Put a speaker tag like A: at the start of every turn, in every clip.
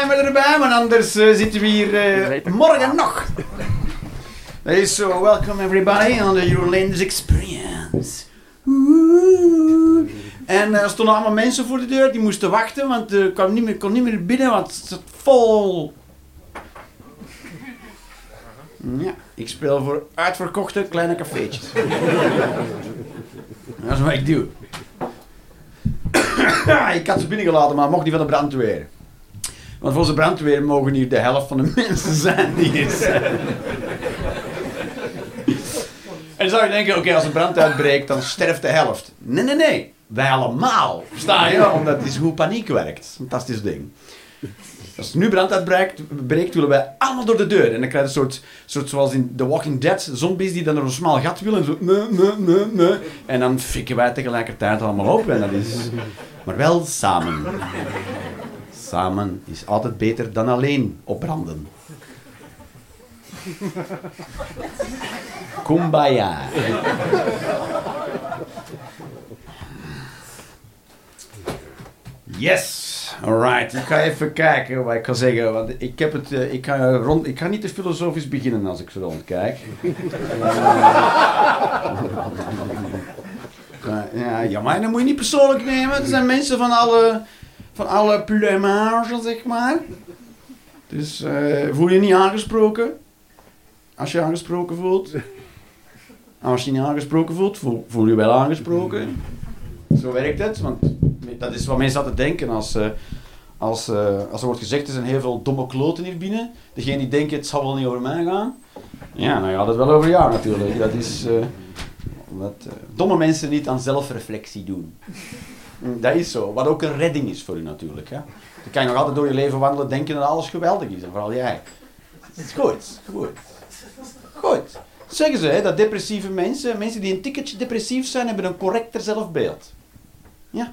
A: timer erbij, want anders eh, zitten we hier eh, morgen nog. Hey, so welcome everybody on the Eurolanders Experience. En er stonden allemaal mensen voor de deur, die moesten wachten, want er kon niet meer, kon niet meer binnen, want het zat vol. Ja, ik speel voor uitverkochte kleine cafeetjes. Dat is wat ik doe. ik had ze binnengelaten, maar mocht die van de brandweer. Want volgens de brandweer mogen hier de helft van de mensen zijn die hier zijn. en zou je denken, oké, als een brand uitbreekt, dan sterft de helft. Nee, nee, nee. Wij allemaal. Versta je? Omdat het is hoe paniek werkt. Fantastisch ding. Als er nu brand uitbreekt, breekt, willen wij allemaal door de deur. En dan krijg je een soort, soort zoals in The Walking Dead, zombies die dan door een smal gat willen. En zo, nee, nee, nee. En dan fikken wij tegelijkertijd allemaal op. En dat is... Maar wel samen. Samen is altijd beter dan alleen opbranden. Kumbaya. Yes, alright. Ik ga even kijken wat ik kan zeggen. Want ik, heb het, eh, ik, ga rond, ik ga niet te filosofisch beginnen als ik zo rondkijk. Eh, ja, ja, maar dat moet je niet persoonlijk nemen. Er zijn mensen van alle, van alle plumage, zeg maar. Dus eh, voel je niet aangesproken? Als je aangesproken voelt. Als je niet aangesproken voelt, voel, je wel aangesproken. Zo werkt het, want dat is wat mensen altijd denken als, eh, als, eh, als er wordt gezegd er zijn heel veel domme kloten hier binnen. Degene die denken het zal wel niet over mij gaan. Ja, nou ja, dat wel over jou natuurlijk. Dat is wat domme mensen niet aan zelfreflectie doen. Mm, Dat is zo, wat ook een redding is voor u natuurlijk. Hè. Dan kan je nog altijd door je leven wandelen denken dat alles geweldig is, en vooral jij. Het is goed, goed. Goed. Zeggen ze hè, dat depressieve mensen, mensen die een tikketje depressief zijn, hebben een correcter zelfbeeld. Ja.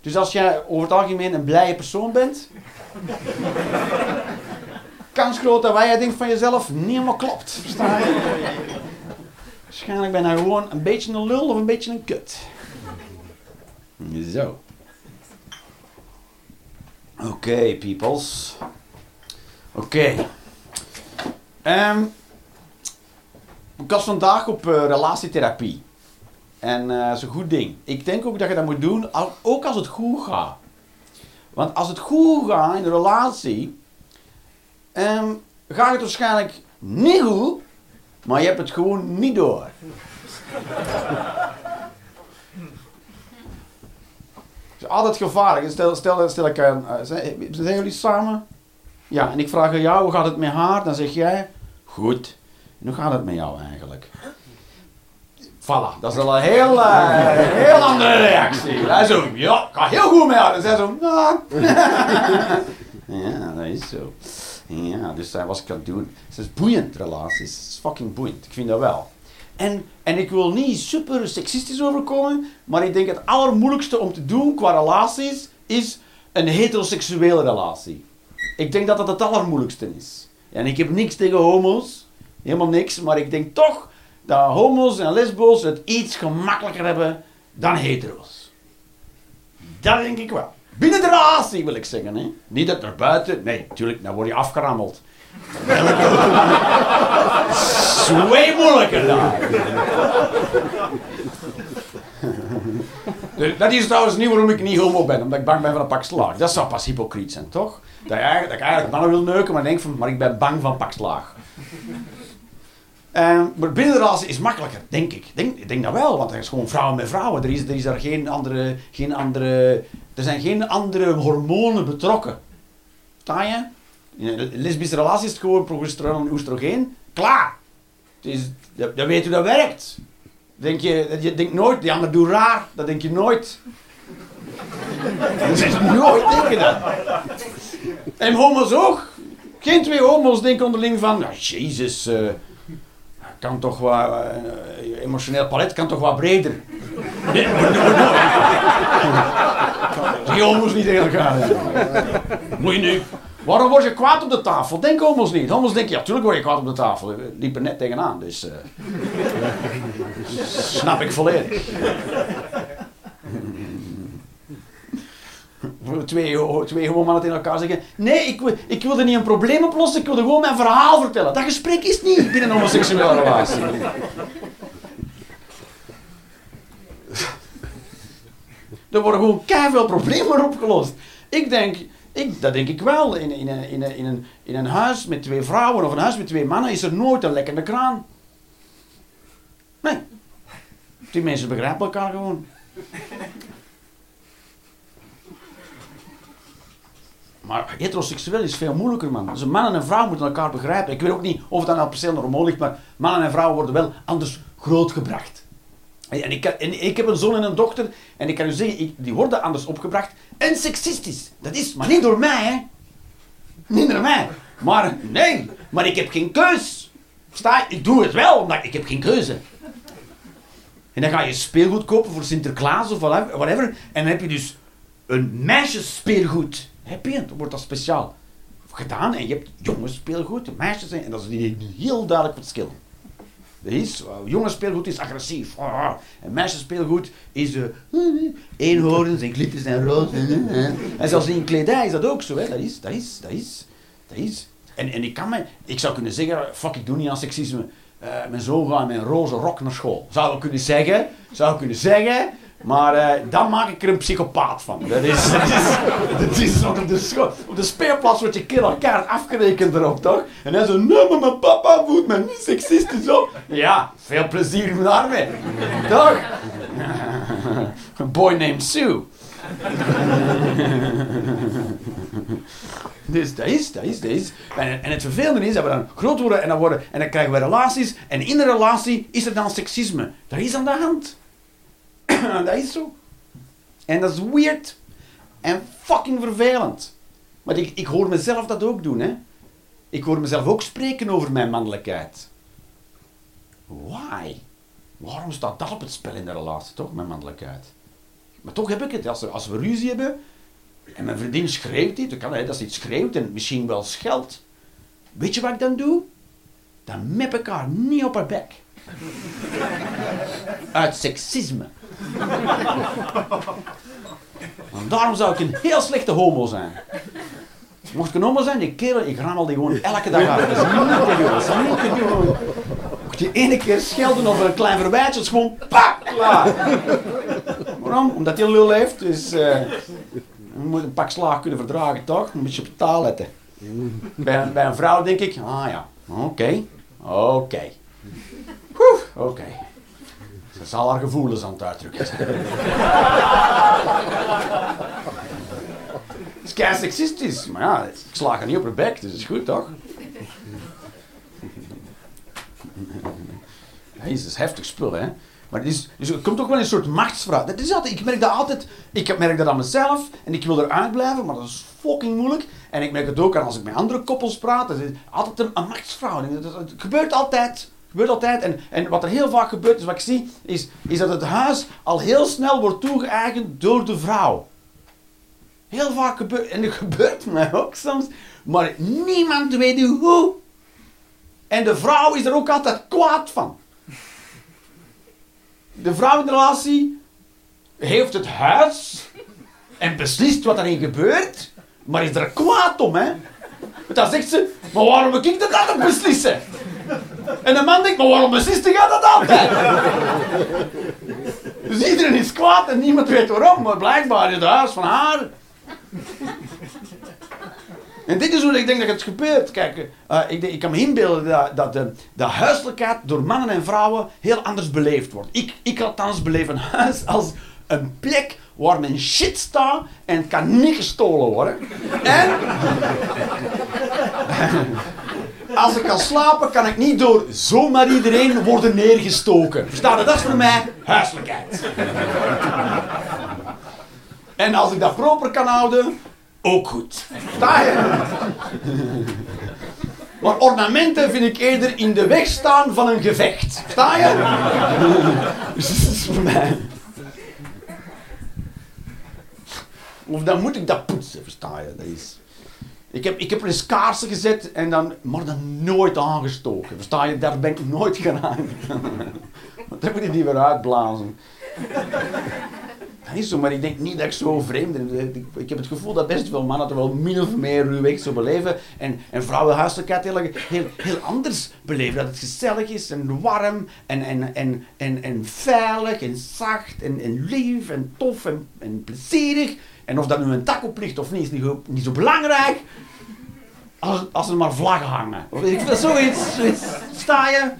A: Dus als jij over het algemeen een blije persoon bent, kans groot dat wat jij denkt van jezelf niet helemaal klopt. Versta je? Waarschijnlijk ben je gewoon een beetje een lul of een beetje een kut. Zo. Oké, peoples. Oké. Ehm, ik was vandaag op eh, relatietherapie. En eh, dat is een goed ding. Ik denk ook dat je dat moet doen, ook als het goed gaat. Want als het goed gaat in de relatie, ehm, gaat het waarschijnlijk niet goed, maar je hebt het gewoon niet door. Het is altijd gevaarlijk. Stel, stel, stel ik, aan, eh, zijn, zijn jullie samen? Ja, en ik vraag aan jou, hoe gaat het met haar? Dan zeg jij, goed. En hoe gaat het met jou eigenlijk? Voilà, dat is al een heel, eh, heel andere reactie. Hij zo, ja, gaat heel goed met haar. En zij zo, ja. ja, dat is zo. Ja, dus dat was ik aan het doen. Het is boeiend, relaties. Het is fucking boeiend. Ik vind dat wel. En, en ik wil niet super seksistisch overkomen, maar ik denk het allermoeilijkste om te doen qua relaties is een heteroseksuele relatie. Ik denk dat dat het allermoeilijkste is. En ik heb niks tegen homo's, helemaal niks, maar ik denk toch dat homo's en lesbo's het iets gemakkelijker hebben dan hetero's. Dat denk ik wel. Binnen de relatie wil ik zeggen, hè. Niet dat naar buiten, nee, natuurlijk, dan word je afgerammeld. Way moeilijker dan. Dus Dat is trouwens niet waarom ik niet homo ben, omdat ik bang ben van een pak slaag. Dat zou pas hypocriet zijn, toch? Dat, je eigenlijk, dat ik eigenlijk mannen wil neuken, maar denk van, maar ik ben bang van pak slaag. Ehm, maar binnen de relatie is makkelijker, denk ik. Denk, ik denk dat wel, want er is gewoon vrouwen met vrouwen. Er is, er is daar geen andere, geen andere, er zijn geen andere hormonen betrokken. Sta je? Lesbische relatie is het gewoon progesteron en oestrogeen. Klaar. Het is, je, je weet hoe dat werkt. Denk je, je denkt nooit, die ander doet raar. Dat denk je nooit. Dat is nooit denken dat. En homo's ook. Geen twee homo's denken onderling van, nou, jezus, eh, kan toch wat, eh, emotioneel palet kan toch wat breder. Die homo's niet tegen elkaar. Moet je nu, waarom word je kwaad op de tafel? Denk homo's niet. Homo's denken, ja, tuurlijk word je kwaad op de tafel. We liepen net tegenaan, dus... eh, snap ik volledig. twee, twee gewoon mannen tegen elkaar zeggen... Nee, ik, ik wilde niet een probleem oplossen, ik wilde gewoon mijn verhaal vertellen. Dat gesprek is niet binnen een homoseksuele relatie. Er worden gewoon veel problemen opgelost. Ik denk, ik, dat denk ik wel. In, in, een- in, een- in, een, in een huis met twee vrouwen of een huis met twee mannen is er nooit een lekkende kraan. Nee. Die mensen begrijpen elkaar gewoon. Maar heteroseksueel is veel moeilijker, man. Dus een man en een vrouw moeten elkaar begrijpen. Ik weet ook niet of dat nou per se normaal ligt, maar mannen en vrouwen worden wel anders grootgebracht. En ik, heb een zoon en een dochter, en ik kan u zeggen, ik, die worden anders opgebracht. En seksistisch. Dat is, maar niet door mij. Niet door mij. Maar, nee, maar ik heb geen keus. Sta, ik doe het wel, omdat ik heb geen keuze. En dan ga je speelgoed kopen voor Sinterklaas of whatever. En dan heb je dus een meisjesspeelgoed. Heb je? Dan wordt dat speciaal gedaan. En je hebt jongens speelgoed, meisjes. En dat is een heel duidelijk verschil. Is, jongens speelgoed is agressief. Ah, en meisjes speelgoed is uh, eenhoorns en glitters en rood. en zelfs in kledij is dat ook zo. Hè. Dat is, dat is, dat is, dat is. En, en ik kan me, ik zou kunnen zeggen, fuck ik doe niet aan seksisme. Eh, mijn zoon gaat met een roze rok naar school. Zou ik kunnen zeggen, zou ik kunnen zeggen. Maar eh, dan maak ik er een psychopaat van. Dat is, dat is, dat is op, de op de speelplaats wordt je keer elkaar afgerekend erop, toch? En hij zo, nee, maar mijn papa voelt me niet seksistisch. Ja, veel plezier daarmee. Toch? Een boy named Sue. Dus dat is, dat is, dat is. En, en het vervelende is dat we dan groot worden en dan, worden en dan krijgen we relaties. En in de relatie is er dan seksisme. Dat is aan de hand. dat is zo. En dat is weird. En fucking vervelend. Maar ik, ik hoor mezelf dat ook doen, hè. Ik hoor mezelf ook spreken over mijn mannelijkheid. Why? Waarom staat dat op het spel in de relatie, toch, mijn mannelijkheid? Maar toch heb ik het. Als, er, als we ruzie hebben en mijn vriendin schreeuwt iets, dan kan het dat ze iets schreeuwt en misschien wel scheldt. Weet je wat ik dan doe? Dan mep ik haar niet op haar bek. Uit seksisme. Want daarom zou ik een heel slechte homo zijn. Mocht ik een homo zijn, die kerel, ik rammel die gewoon elke dag af. Dat is niet. Mocht je ene keer schelden over een klein verwijtje, is gewoon pak, klaar. Waarom? Omdat hij lul heeft, dus eh, je moet een pak slaag kunnen verdragen, toch? Dan moet je op taal letten. Bij, een- bij een vrouw denk ik, ah ja, oké, oké. Oké. Ze zal haar gevoelens aan het uitdrukken. Het is kei seksistisch, maar ja, ik sla haar niet op haar bek, dus is goed toch? Jezus, heftig spul, hè? Maar het is, dus er komt ook wel een soort machtsvraag. Dat is altijd, ik merk dat altijd, ik merk dat aan mezelf en ik wil eruit blijven, maar dat is fucking moeilijk. En ik merk het ook aan als ik met andere koppels praat, dat is altijd een, een dat- Het gebeurt altijd. Gebeurt altijd. En, en wat er heel vaak gebeurt, is wat ik zie, is, is dat het huis al heel snel wordt toegeëigend door de vrouw. Heel vaak gebeurt, en dat gebeurt mij ook soms, maar niemand weet hoe. En de vrouw is er ook altijd kwaad van. De vrouw in de relatie heeft het huis en beslist wat erin gebeurt, maar is er kwaad om, hè? Want dan zegt ze, maar waarom moet ik dat altijd beslissen? En de man denkt, maar waarom beslist jij dat altijd? Dus iedereen is kwaad en niemand weet waarom, maar blijkbaar is het huis van haar. En dit is hoe ik denk dat het gebeurt. Kijk, eh, ik, ik kan me inbeelden dat, dat de, de huiselijkheid door mannen en vrouwen heel anders beleefd wordt. Ik, ik althans beleef een huis als een plek waar mijn shit staat en kan niet gestolen worden. En als ik kan slapen, kan ik niet door zomaar iedereen worden neergestoken. Versta je? Dat is voor mij huiselijkheid. En als ik dat proper kan houden, ook goed. Versta je? Maar ornamenten vind ik eerder in de weg staan van een gevecht. Versta je? Dus dat is voor mij. Of dan moet ik dat poetsen, versta je? Dat is... Ik heb, ik heb er eens kaarsen gezet en dan, maar dan nooit aangestoken. Versta je? Daar ben ik nooit geraakt. Want dan moet je die weer uitblazen. Dat is zo, maar ik denk niet dat ik zo vreemd ben. Ik, ik heb het gevoel dat best veel mannen er wel min of meer ruwweg zo beleven. En, en vrouwen huiselijkheid heel, heel, heel anders beleven. Dat het gezellig is en warm en, en, en, en, en veilig en zacht en, en lief en tof en plezierig. En of dat nu een tak op ligt of niet, is niet, niet zo belangrijk. Als, als er maar vlaggen hangen. Ik vind zoiets, zoiets. Sta je?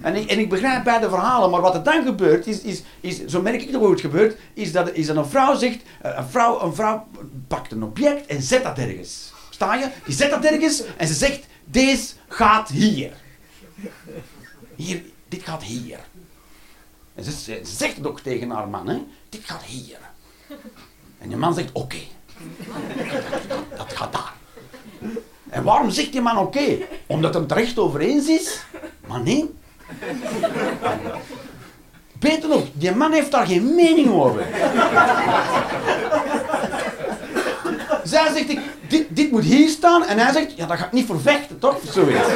A: En ik, en ik begrijp beide verhalen, maar wat er dan gebeurt, is, is, is zo merk ik nog hoe het gebeurt, is dat, is dat een vrouw zegt, eh, een vrouw, een vrouw pakt een object en zet dat ergens. Sta je? Die zet dat ergens en ze zegt, deze gaat hier. Hier, dit gaat hier. En ze, ze zegt het ook tegen haar man, hè, dit gaat hier. En die man zegt, oké. Dat, gaat daar. En waarom zegt die man oké? Omdat het terecht over eens is? Maar nee. Beter nog, die man heeft daar geen mening over. Zij zegt, ik, dit, dit moet hier staan. En hij zegt, ja, dat gaat niet voor vechten, toch? Zoiets.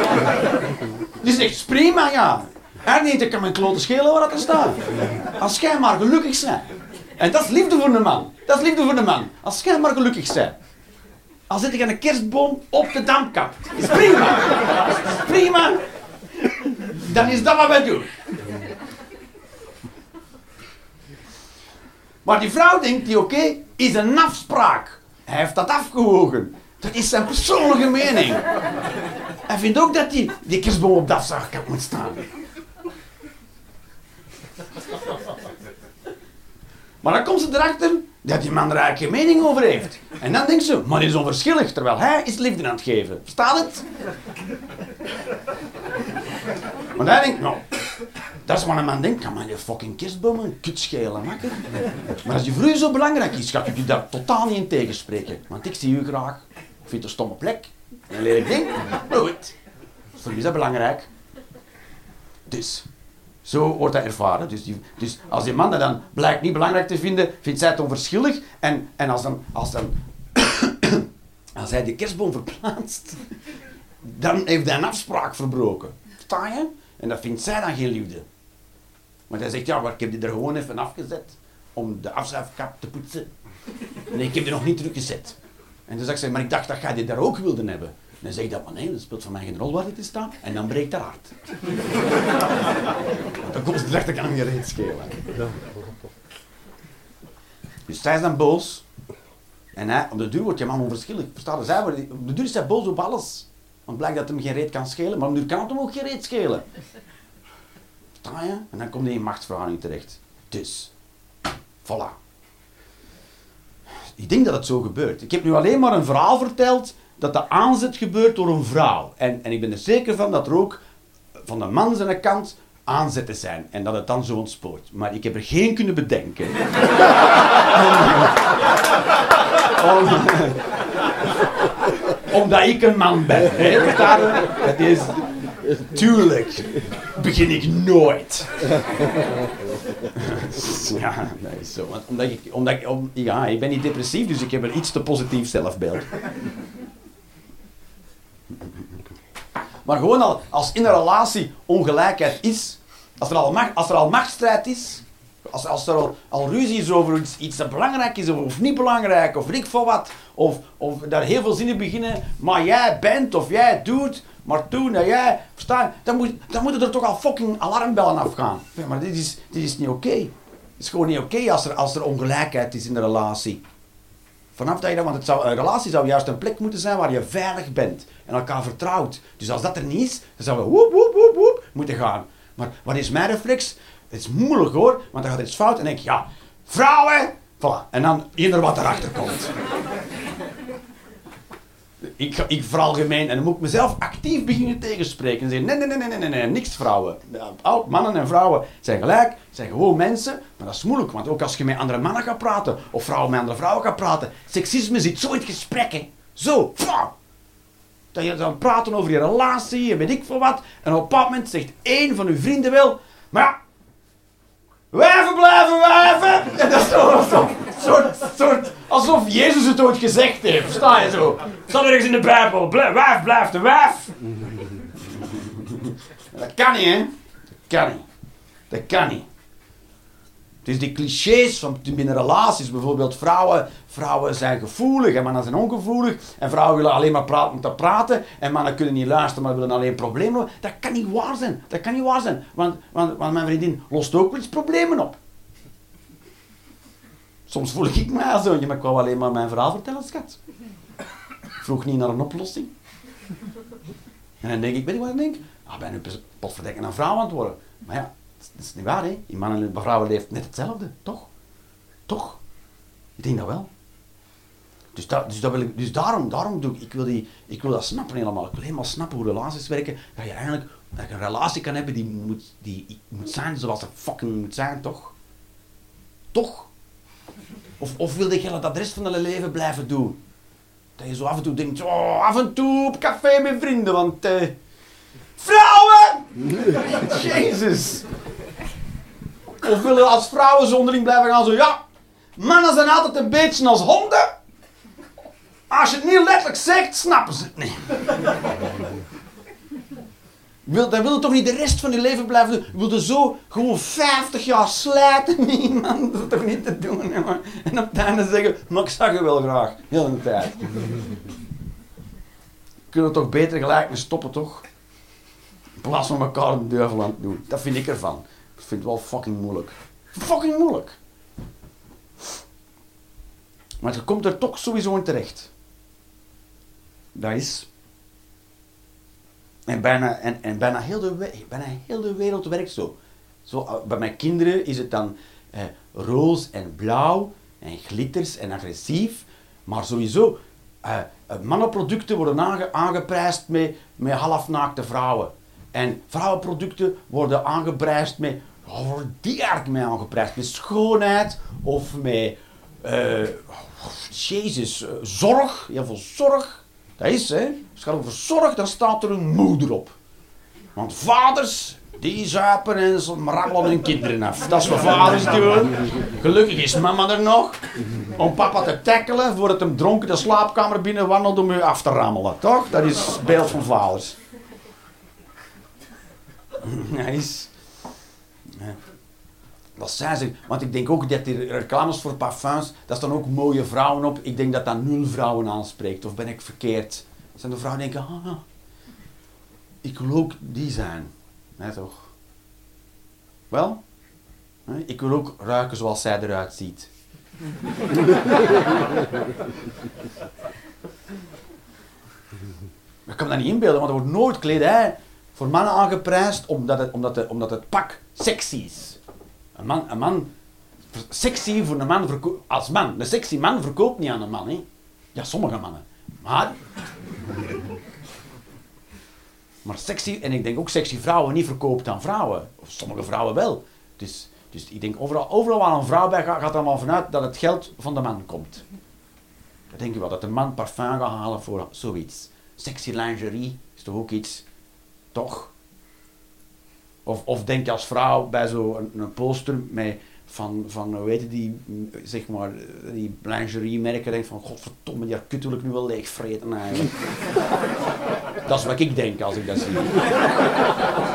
A: Die zegt, prima, ja. Hij denkt, ik kan mijn klote schelen waar dat staat. Als jij maar gelukkig bent. En dat is liefde voor de man. Dat is liefde voor de man. Als jij maar gelukkig bent. Al zit ik aan een kerstboom op de damkap. Is prima. Is prima. Dan is dat wat wij doen. Maar die vrouw denkt, die oké, is een afspraak. Hij heeft dat afgewogen. Dat is zijn persoonlijke mening. Hij vindt ook dat die, die kerstboom op de afspraak moet staan. Maar dan komt ze erachter dat die man eigenlijk geen mening over heeft. En dan denkt ze, maar die is onverschillig, terwijl hij is liefde aan het geven. Verstaat het? Maar hij denkt, nou, dat is wat een man denkt. Kan man je fucking kerstboom een kut schelen, makker? Maar als je voor zo belangrijk is, ga ik u daar totaal niet in tegenspreken. Want ik zie u graag. Ik vind het een stomme plek. Een lelijk ding. Maar goed, voor u is dat belangrijk. Dus, zo wordt dat ervaren. Dus, die, dus als die man dat dan blijkt niet belangrijk te vinden, vindt zij het onverschillig. En, en als dan, als dan als hij de kerstboom verplaatst, dan heeft hij een afspraak verbroken. Sta je? En dat vindt zij dan geen liefde. Want hij zegt, ja, maar ik heb die er gewoon even afgezet om de afzuifkap te poetsen. Nee, ik heb die nog niet teruggezet. En dan zegt ze, maar ik dacht dat jij die daar ook wilde hebben. En dan zeg ik dat, maar nee, dat speelt voor mij geen rol waar dit is staan. En dan breekt haar hart. dan komt ze erachter, kan hem niet reet schelen. Dus zij is dan boos. En hij, op de duur wordt je man onverschillig. Verstaan? Zij, op de duur is hij boos op alles. Want blijkt dat hem geen reet kan schelen, maar op de duur kan het hem ook geen reet schelen. Verstaan je? En dan komt hij in machtsverhouding terecht. Dus, voilà. Ik denk dat het zo gebeurt. Ik heb nu alleen maar een verhaal verteld dat de aanzet gebeurt door een vrouw. En, en ik ben er zeker van dat er ook van de man zijn kant aanzetten zijn en dat het dan zo ontspoort. Maar ik heb er geen kunnen bedenken. Om, omdat ik een man ben. Het is, tuurlijk begin ik nooit. ja, nee, zo. Omdat ik, omdat ik, ja, ik ben niet depressief, dus ik heb een iets te positief zelfbeeld. Maar gewoon al, als in een relatie ongelijkheid is, als er al, macht, als er al machtsstrijd is, als, als er al, al ruzie is over iets, iets dat belangrijk is of, niet belangrijk, of ik veel wat, of, of daar heel veel zinnen beginnen, maar jij bent of jij doet, maar toen dat jij, verstaan, dan, moet, dan moeten er toch al fucking alarmbellen afgaan. Ja, maar dit is, dit is niet oké. Het is gewoon niet oké als, er, als er ongelijkheid is in de relatie. Vanaf dat je dat, want zou, een relatie zou juist een plek moeten zijn waar je veilig bent en elkaar vertrouwt. Dus als dat er niet is, dan zouden we woep, woep, woep, woep moeten gaan. Maar wat is mijn reflex? Het is moeilijk hoor, want dan gaat iets fout en denk ik, ja, vrouwen! Voilà. En dan ieder wat erachter komt. Ik, ik veralgemeen en dan moet ik mezelf actief beginnen tegenspreken. En zeggen, nee, nee, nee, nee, nee, nee, niks vrouwen. Oud, mannen en vrouwen zijn gelijk, zijn gewoon mensen. Maar dat is moeilijk, want ook als je met andere mannen gaat praten, of vrouwen met andere vrouwen gaat praten, seksisme zit zo in het gesprek. Zo, vrouw. Dat je dan praten over je relatie en weet ik veel wat. En op een moment zegt één van uw vrienden wel, maar ja, wijven blijven wijven. En dat is zo, soort, alsof Jezus het ooit gezegd heeft. Versta je zo? Staat ergens in de Bijbel, blijf, wijf blijft de wijf. Dat kan niet, hè? Dat kan niet. Dat kan niet. Is die clichés van binnen relaties. Bijvoorbeeld vrouwen, vrouwen zijn gevoelig en mannen zijn ongevoelig. En vrouwen willen alleen maar praten om te praten. En mannen kunnen niet luisteren, maar willen alleen problemen. Dat kan niet waar zijn. Dat kan niet waar zijn. Want, want, want mijn vriendin lost ook wel eens problemen op. Soms voel ik me zo'n, maar ik wou alleen maar mijn verhaal vertellen, schat. Vroeg niet naar een oplossing. En dan denk ik, weet je wat ik denk? Ah, ben nu potverdekken een vrouw aan het worden. Maar ja, dat is niet waar, hè. In mannen en vrouwen leeft net hetzelfde, toch? Toch? Ik denk dat wel. Dus, dat, dus, dat wil ik, dus daarom, daarom doe ik, ik wil, die, ik wil dat snappen helemaal. Ik wil helemaal snappen hoe relaties werken. Dat je eigenlijk dat een relatie kan hebben die moet, die moet zijn zoals het fucking moet zijn, toch? Toch? Of, of wilde je dat de rest van je leven blijven doen? Dat je zo af en toe denkt, oh, af en toe op café met vrienden, want... Uh, vrouwen! Jezus! Of willen als vrouwen zonderling blijven gaan zo, ja, mannen zijn altijd een beetje als honden. Als je het niet letterlijk zegt, snappen ze het niet. Wil, dan wil toch niet de rest van je leven blijven doen. Je wilde zo gewoon 50 jaar slijten met iemand. Dat is toch niet te doen. En op het einde zeggen, maar ik zag je wel graag. Heel de tijd. Kunnen we toch beter gelijk mee stoppen, toch? In plaats van elkaar de duivel aan te doen. Dat vind ik ervan. Ik vind het wel fucking moeilijk. Fucking moeilijk. Maar je komt er toch sowieso in terecht. Dat is en bijna, en, en bijna, heel de, wereld werkt zo. zo. Eh, bij mijn kinderen is het dan eh, roze en blauw en glitters en agressief. Maar sowieso, eh, eh mannenproducten worden aange, aangeprijsd met, met halfnaakte vrouwen. En vrouwenproducten worden aangeprijsd met, oh, worden die eigenlijk mee aangeprijsd? Met schoonheid of met, uh, jezus, zorg, heel veel zorg. Dat is, hè. Het gaat over zorg, dan staat er een moeder op. Want vaders, die zuipen en ze rammelen hun kinderen af. Dat is wat vaders doen. Gelukkig is mama er nog. Om papa te tackelen voordat hem dronken de slaapkamer binnen wandelt om u af te rammelen. Toch? Dat is het beeld van vaders. Nice. Wat zijn ze? Want ik denk ook dat die reclames voor parfums, daar staan ook mooie vrouwen op. Ik denk dat dat nul vrouwen aanspreekt. Of ben ik verkeerd? Zijn de vrouwen denken, ah, ik wil ook die zijn. Nee, toch? Wel? Ik wil ook ruiken zoals zij eruit ziet. ik kan me dat niet inbeelden, want er wordt nooit kledij voor mannen aangeprijsd omdat het, omdat omdat het pak sexy is. Een man, een man sexy voor een man als man. Een sexy man verkoopt niet aan een man. Hè. Ja, sommige mannen. Maar, sexy, en ik denk ook sexy vrouwen niet verkoopt aan vrouwen. Of sommige vrouwen wel. Dus, dus ik denk overal, overal waar een vrouw bij gaat, gaat er allemaal vanuit dat het geld van de man komt. Dat denk je wel, dat de man parfum gaat halen voor zoiets. Sexy lingerie is toch ook iets, toch? Of, of denk je als vrouw bij zo'n een, een, poster met van, van hoe heet die, zeg maar, die lingerie-merken, denk van, godverdomme, die kut wil ik nu wel leegvreten eigenlijk. dat is wat ik denk als ik dat zie.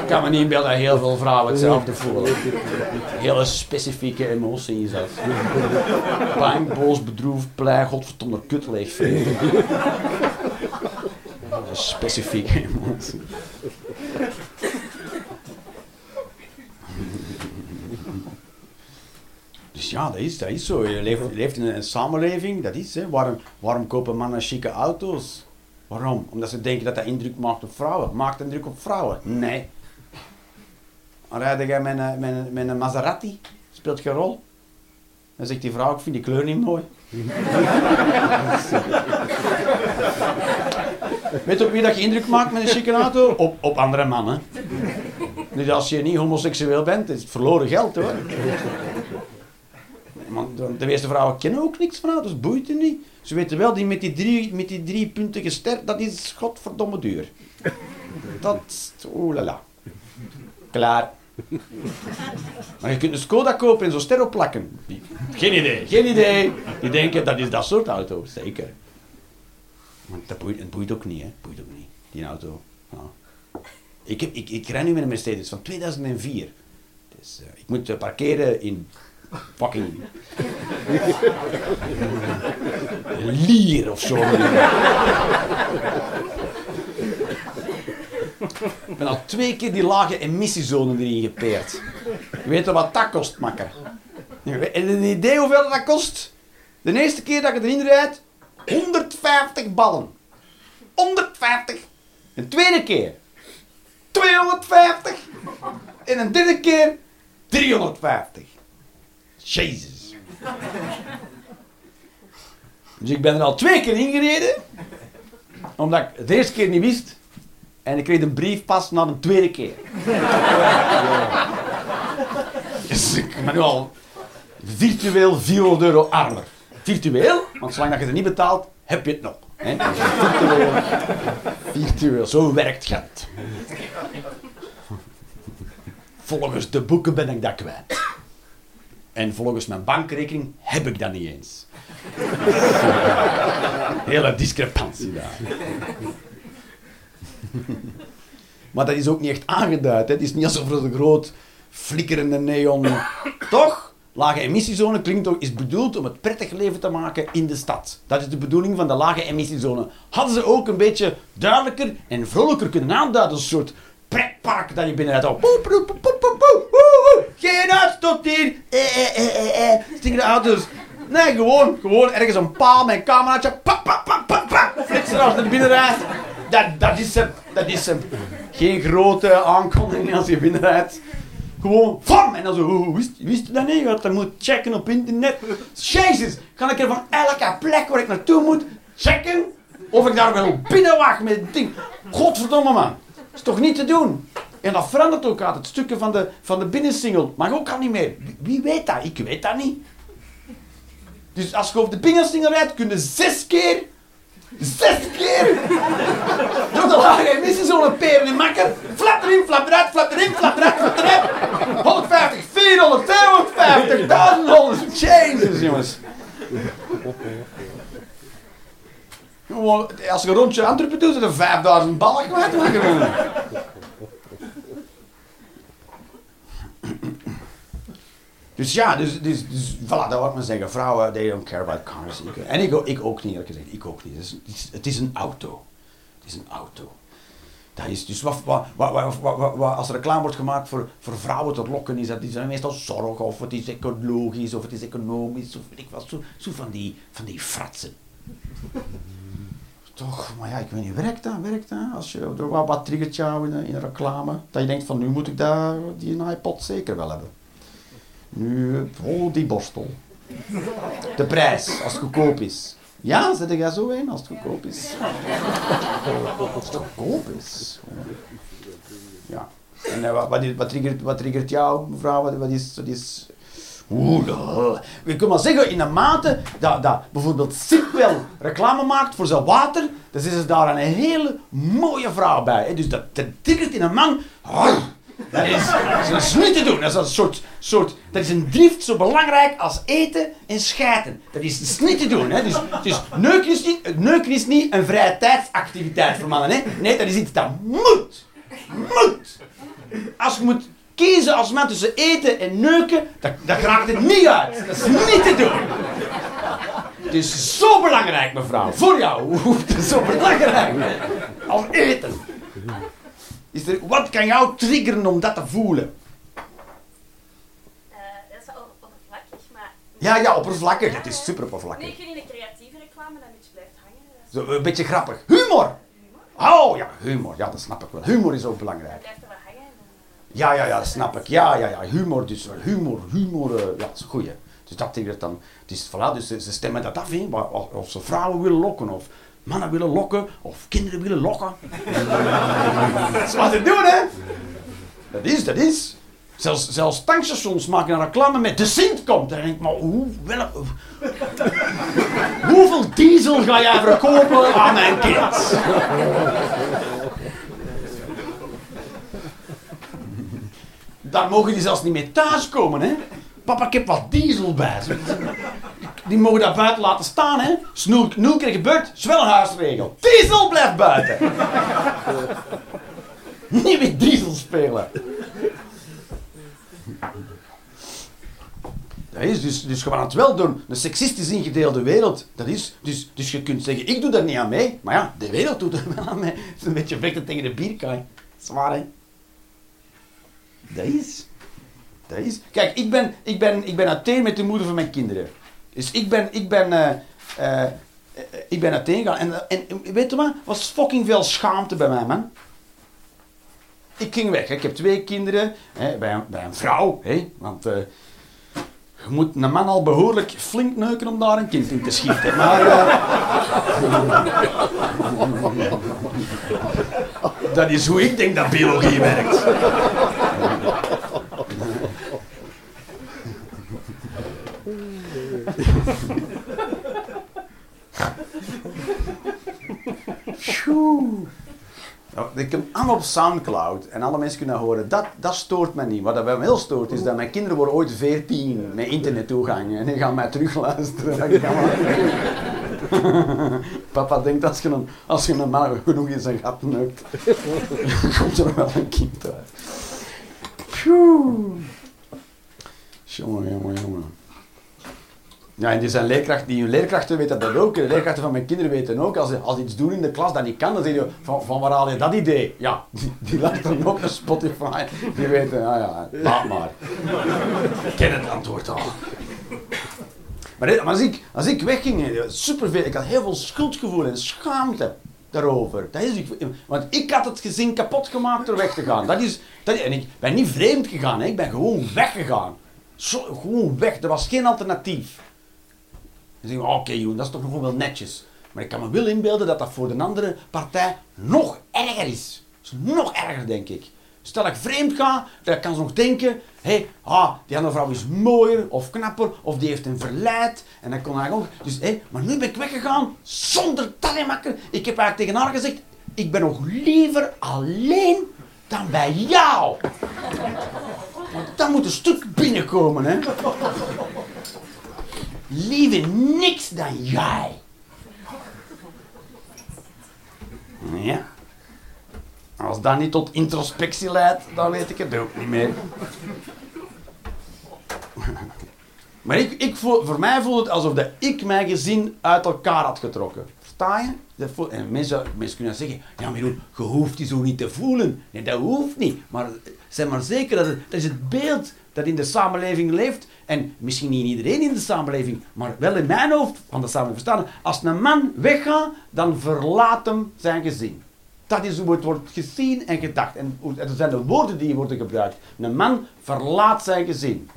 A: Ik kan me niet inbeelden dat heel veel vrouwen hetzelfde voelen. Hele specifieke emoties. Bang, boos, bedroefd, blij, godverdomme, kut leegvreten. Specifieke emotie. Dus ja, dat is, dat is zo. Je leeft, leeft in een, samenleving, dat is. Hè. Waarom, waarom kopen mannen chique auto's? Waarom? Omdat ze denken dat dat indruk maakt op vrouwen. Maakt indruk op vrouwen? Nee. Dan rijd jij met een, met, een, met een Maserati, speelt geen rol. Dan zegt die vrouw, ik vind die kleur niet mooi. Weet op wie dat je indruk maakt met een chique auto? Op, op andere mannen. Dus als je niet homoseksueel bent, is het verloren geld hoor. Want de meeste vrouwen kennen ook niks van auto's, boeit er niet. Ze weten wel, die met die drie, met die drie punten gesterd, dat is godverdomme duur. Dat, oeh la la. Klaar. Maar je kunt een Skoda kopen en zo'n ster plakken. Geen idee, geen idee. Die denken, dat is dat soort auto, zeker. Maar dat boeit, het boeit ook niet, hè. boeit ook niet, die auto. Ik, heb, ik, ik rij nu met een Mercedes van 2004. Dus, uh, ik moet parkeren in Fucking... Lier of zo. Ik ben al twee keer die lage emissiezone erin gepeerd. Weet je wat dat kost, makker? En een idee hoeveel dat kost? De eerste keer dat ik erin rijd, 150 ballen. 150. Een tweede keer, 250. En een derde keer, 350. Jezus. Dus ik ben er al twee keer ingereden. Omdat ik het de eerste keer niet wist. En ik kreeg een brief pas na een tweede keer. Ben nu al virtueel 400 euro armer. Virtueel, want zolang dat je het niet betaalt, heb je het nog. Virtueel, virtueel, zo werkt geld. Volgens de boeken ben ik dat kwijt. En volgens mijn bankrekening heb ik dat niet eens. Hele discrepantie daar. Maar dat is ook niet echt aangeduid. Hè. Het is niet alsof er een groot flikkerende neon... Toch? Lage emissiezone klinkt ook, is bedoeld om het prettig leven te maken in de stad. Dat is de bedoeling van de lage emissiezone. Hadden ze ook een beetje duidelijker en vrolijker kunnen aanduiden. Een soort pretpark dat je poep, poep, poep, poep, Geen hier. Eh, eh, eh, eh, eh. Stinkende auto's. Nee, gewoon, gewoon ergens een paal met een cameraatje. Pap. Flitsen als je er. Dat, dat is hem. Dat is hem. Geen grote aankondiging als je binnenrijdt. Gewoon, van En dan zo, wist, wist je dat niet? Dat moet checken op internet. Jezus, kan ik er van elke plek waar ik naartoe moet checken of ik daar wel binnen wacht met het ding. Godverdomme man. Is toch niet te doen? En dat verandert ook altijd. Stukken van de, van de binnensingel mag ook al niet meer. Wie weet dat? Ik weet dat niet. Dus als je op de binnensingel rijdt, kun je zes keer Zes keer! Door de lage emissiezone peren in makker. Flap erin, flap eruit, flap erin, flap eruit, flap eruit. 150, 400, 250, 1100. Jezus, jongens. Als je een rondje Antwerpen doet, dan 5000 ballen kwijt. Dus ja, dus, dus, dus voilà, dat wil ik maar zeggen. Vrouwen, they don't care about cars. en ik, ook niet, eerlijk gezegd. Ik ook niet. Het is, een auto. Het is een auto. Dat is dus wat, wat, wat, wat, als er reclame wordt gemaakt voor, voor vrouwen te lokken, is dat is meestal zorg, of het is ecologisch, of het is economisch, of weet ik wat. Zo, zo van, die, van die fratsen. Toch, maar ja, ik weet niet, werkt dat? Werkt dat? Als je, wat, triggert jou in, in een reclame? Dat je denkt van, nu moet ik daar, die iPod zeker wel hebben. Nu, oh, die borstel. De prijs, als het goedkoop is. Ja, zet jij zo in als het goedkoop is. Als het goedkoop is. Ja. En uh, wat, wat, triggert, wat triggert jou, mevrouw? Wat, wat is... Wat is Oeh, ik kan maar zeggen, in de mate dat, dat bijvoorbeeld Sip wel reclame maakt voor zijn water, dan is er daar een hele mooie vrouw bij. Hè? Dus dat, dat in een man. Dat is, dat is niet te doen. Dat is een soort, soort, dat is een drift zo belangrijk als eten en schijten. Dat is, dat niet te doen. Hè. Dus, dus neuken, is niet, neuken is niet een vrije tijdsactiviteit voor mannen. Hè. Nee, dat is iets dat moet. Moet. Als je moet kiezen als man tussen eten en neuken, dan, dan raakt het niet uit. Dat is niet te doen. Het is zo belangrijk, mevrouw. Voor jou. Het is zo belangrijk. Als eten. Is er, wat kan jou triggeren om dat te voelen?
B: Uh, dat is oppervlakkig, maar...
A: Ja, ja, oppervlakkig. Het is super oppervlakkig.
B: Nee, een creatieve reclame dat beetje blijft hangen.
A: Zo, een beetje grappig. Humor! Oh ja, humor. Ja, dat snap ik wel. Humor is ook belangrijk.
B: Blijft er wel hangen. Eh,
A: ja, ja, ja, snap ik. Ja, ja, ja. Humor, dus humor, humor. Uh, ja, dat is goed. Dus dat triggert dan. Dus, voilà, dus ze, stemmen dat af, hè, of ze vrouwen willen lokken of mannen willen lokken of kinderen willen lokken. dat is wat ze doen, hè? Dat is, dat is. Zelfs, zelfs tankstations maken een reclame met de Sint komt. Dan denk ik, maar hoe, wel, hoeveel diesel ga jij verkopen aan mijn kind? Daar mogen die zelfs niet mee thuiskomen, hè? Papa, ik heb wat diesel bij. Die mogen daar buiten laten staan, hè. Snoel, nul keer gebeurd. Diesel blijft buiten. Niet met diesel spelen. Dat is, dus, dus je het wel doen. Een seksistisch ingedeelde wereld. Dat is, dus, dus je kunt zeggen, ik doe daar niet aan mee. Maar ja, de wereld doet er wel aan mee. Het is een beetje vechten tegen de bierkaai. Zwaar, hè? Dat is. Dat is. Kijk, ik ben, ik ben, ik ben uiteen met de moeder van mijn kinderen. Dus ik ben, ik ben, eh, ik ben uiteen gegaan. En, en weet je wat? was fucking veel schaamte bij mij, man. Ik ging weg. Ik heb twee kinderen hè, bij, een, een vrouw. Hè, want eh, je moet een man al behoorlijk flink neuken om daar een kind in te schieten. Maar dat is hoe ik denk dat biologie werkt. Pjoe. Ja, ik heb allemaal op Soundcloud en alle mensen kunnen horen. Dat, dat stoort me niet. Wat bij mij heel stoort is dat mijn kinderen worden ooit 14 met internettoegang en die gaan mij terugluisteren. Papa denkt als je een, als je een man genoeg in zijn gat neukt, komt er wel een kind uit. Jongen, jongen, jongen. Ja, en die zijn leerkrachten, die leerkrachten weten dat ook. De leerkrachten van mijn kinderen weten ook, als ze als iets doen in de klas dat niet kan, dan zeg je, van, van waar haal je dat idee? Ja, die, die luisteren ook naar Spotify. Die weten, ja ja, laat maar. Ik ken het antwoord al. Maar, als, ik, als ik wegging, superveel, ik had heel veel schuldgevoel en schaamte daarover. Dat is, ik- want ik had het gezin kapot gemaakt door weg te gaan. Dat is, dat, en ik ben niet vreemd gegaan, hè. ik ben gewoon weggegaan. Zo, gewoon weg, er was geen alternatief. Dan zeg je, oké Joen, dat is toch nog wel netjes. Maar ik kan me wel inbeelden dat dat voor de andere partij nog erger is. Dat is nog erger, denk ik. Stel dat ik vreemd ga, dan kan ze nog denken... Hé, hey, ah, die andere vrouw is mooier of knapper, of die heeft een verleid. En dan kon hij ook... Dus, hé, maar nu ben ik weggegaan zonder talemakker. Ik heb eigenlijk tegen haar gezegd... Ik ben nog liever alleen dan bij jou. Want dan moet een stuk binnenkomen, hè. Liever niks dan jij. Ja. Als dat niet tot introspectie leidt, dan weet ik het ook niet meer. Maar ik, ik voel, voor mij voelt het alsof dat ik mijn gezin uit elkaar had getrokken. Versta je? Dat voel- en mensen, mensen kunnen zeggen, ja maar je hoeft die zo niet te voelen. Nee, dat hoeft niet. Maar zeg maar zeker, dat, het, dat is het beeld dat in de samenleving leeft. En misschien niet iedereen in de samenleving, maar wel in mijn hoofd van de samenleving verstaan. Als een man weggaat, dan verlaat hem zijn gezin. Dat is hoe het wordt gezien en gedacht. En dat zijn de woorden die worden gebruikt. Een man verlaat zijn gezin.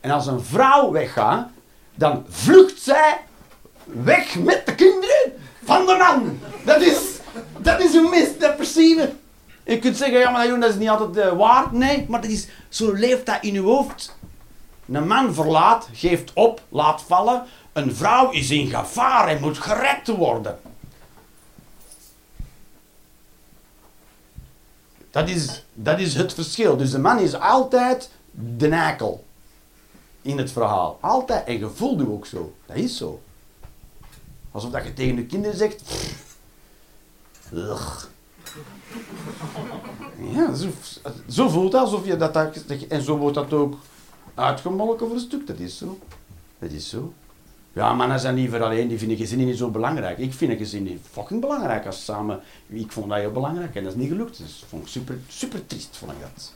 A: En als een vrouw weggaat, dan vlucht zij weg met de kinderen van de man. Dat is, dat is hoe mensen dat perceiven. Je kunt zeggen, ja, maar dat is niet altijd eh, waar. Nee, maar dat is, zo leeft dat in je hoofd. Een man verlaat, geeft op, laat vallen. Een vrouw is in gevaar en moet gered worden. Dat is, dat is het verschil. Dus de man is altijd de nakel in het verhaal. Altijd. En je voelt je ook zo. Dat is zo. Alsof dat je tegen de kinderen zegt... Ugh. Ja, zo, zo voelt dat. Alsof je dat, dat... En zo wordt dat ook uitgemolken voor een stuk. Dat is zo. Dat is zo. Ja, mannen zijn liever alleen, die vinden gezinnen niet zo belangrijk. Ik vind een gezin niet fucking belangrijk als samen... Ik vond dat heel belangrijk en dat is niet gelukt. Dus vond ik super, super triest, vond dat.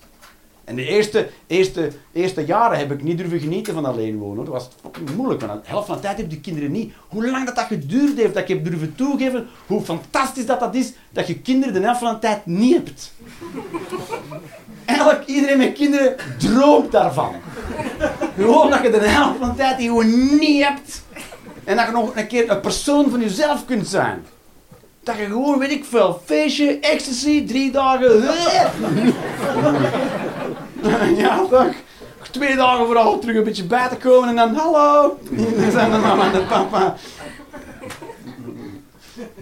A: En de eerste, eerste, eerste jaren heb ik niet durven genieten van alleen wonen. Dat was fucking moeilijk, want de helft van de tijd heb de kinderen niet. Hoe lang dat, dat geduurd heeft, dat ik heb durven toegeven, hoe fantastisch dat dat is, dat je kinderen de helft van de tijd niet hebt. Eigenlijk iedereen met kinderen droomt daarvan. Gewoon dat je de helft van de tijd die gewoon niet hebt. En dat je nog een keer een persoon van jezelf kunt zijn. Dat je gewoon, weet ik veel, feestje, ecstasy, drie dagen. Ja, toch? Twee dagen vooral terug een beetje bij te komen en dan hallo. Dan zijn de mama en de papa.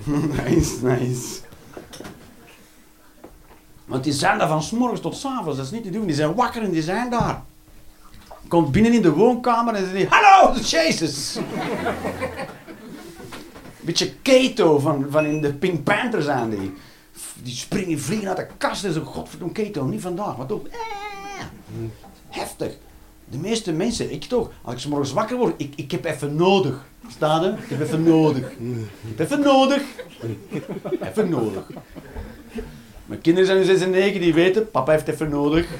A: Nice, nice. Want die zijn daar van s morgens tot s avonds, dat is niet te doen. Die zijn wakker en die zijn daar. Komt binnen in de woonkamer en zegt hallo, Jezus. Beetje Kato van, van in de Pink Panther zijn die. Die springen, vliegen uit de kast en zo, godverdomme Kato, niet vandaag, wat ook. Eh, heftig. De meeste mensen, ik toch, als ik 's morgens wakker word, ik, ik heb even nodig. Staat er? Ik heb even nodig. Ik heb even nodig. Even nodig. Mijn kinderen zijn nu 6 en 9, die weten, papa heeft even nodig.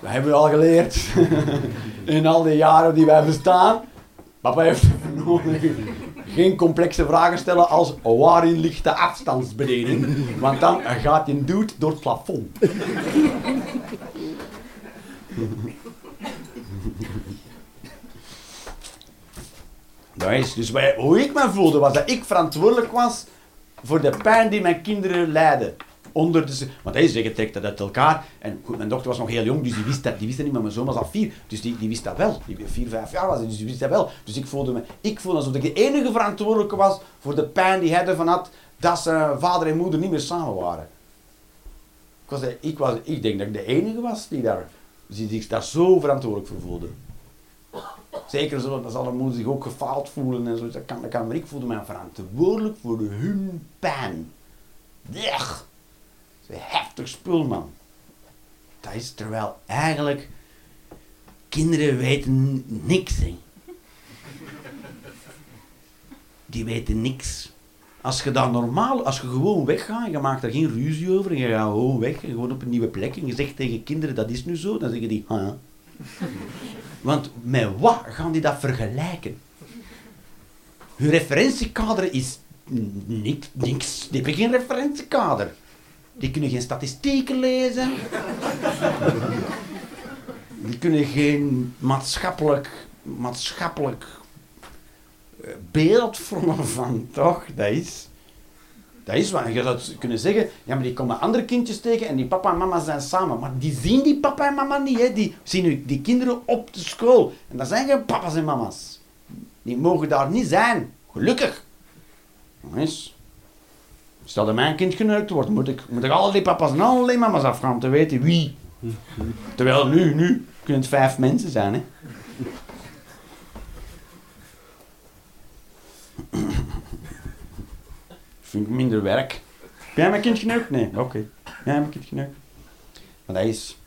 A: Dat hebben we al geleerd. In al die jaren die wij bestaan. Papa heeft even nodig. Geen complexe vragen stellen als waarin ligt de afstandsbediening? Want dan gaat je dude door het plafond. Dat is dus wij, hoe ik me voelde, was dat ik verantwoordelijk was voor de pijn die mijn kinderen lijden. Onder de, want hij zegt, dat uit elkaar. En goed, mijn dochter was nog heel jong, dus die wist dat, die wist dat niet, maar mijn zoon was al vier. Dus die, die wist dat wel. Die vier, vijf jaar was dus die wist dat wel. Dus ik voelde me, ik voelde alsof ik de enige verantwoordelijke was voor de pijn die hij ervan had, dat zijn vader en moeder niet meer samen waren. Ik, was, ik, was, ik denk dat ik de enige was die daar, die zich daar zo verantwoordelijk voor voelde. Zeker zo, dan zal een moeder zich ook gefaald voelen en zo. Dat kan, dat kan, maar ik voelde mij verantwoordelijk voor hun pijn. Dat is een heftig spul, man. Dat is terwijl eigenlijk kinderen weten niks. Die weten niks. Als je dan normaal, als je gewoon weggaat je maakt er geen ruzie over en je gaat gewoon weg en gewoon op een nieuwe plek en je zegt tegen kinderen dat is nu zo, dan zeggen die, ah. Want met wat gaan die dat vergelijken? Hun referentiekader is niks. Die hebben geen referentiekader. Die kunnen geen statistieken lezen. Die kunnen geen maatschappelijk, maatschappelijk eh, beeld vormen van, toch? Dat is... Dat is wat. Je zou kunnen zeggen, ja, maar die komen andere kindjes tegen en die papa en mama zijn samen. Maar die zien die papa en mama niet, hè. Die zien die kinderen op de school. En dat zijn geen papa's en mama's. Die mogen daar niet zijn. Gelukkig. Jongens. Stel dat mijn kind geneukt wordt, moet ik, moet ik al die papa's en al die mama's afgaan te weten wie. Terwijl nu, nu kunnen vijf mensen zijn, hè. Vind ik minder werk. Heb jij mijn kind geneukt? Nee, oké. Jij mijn kind geneukt? Maar dat is...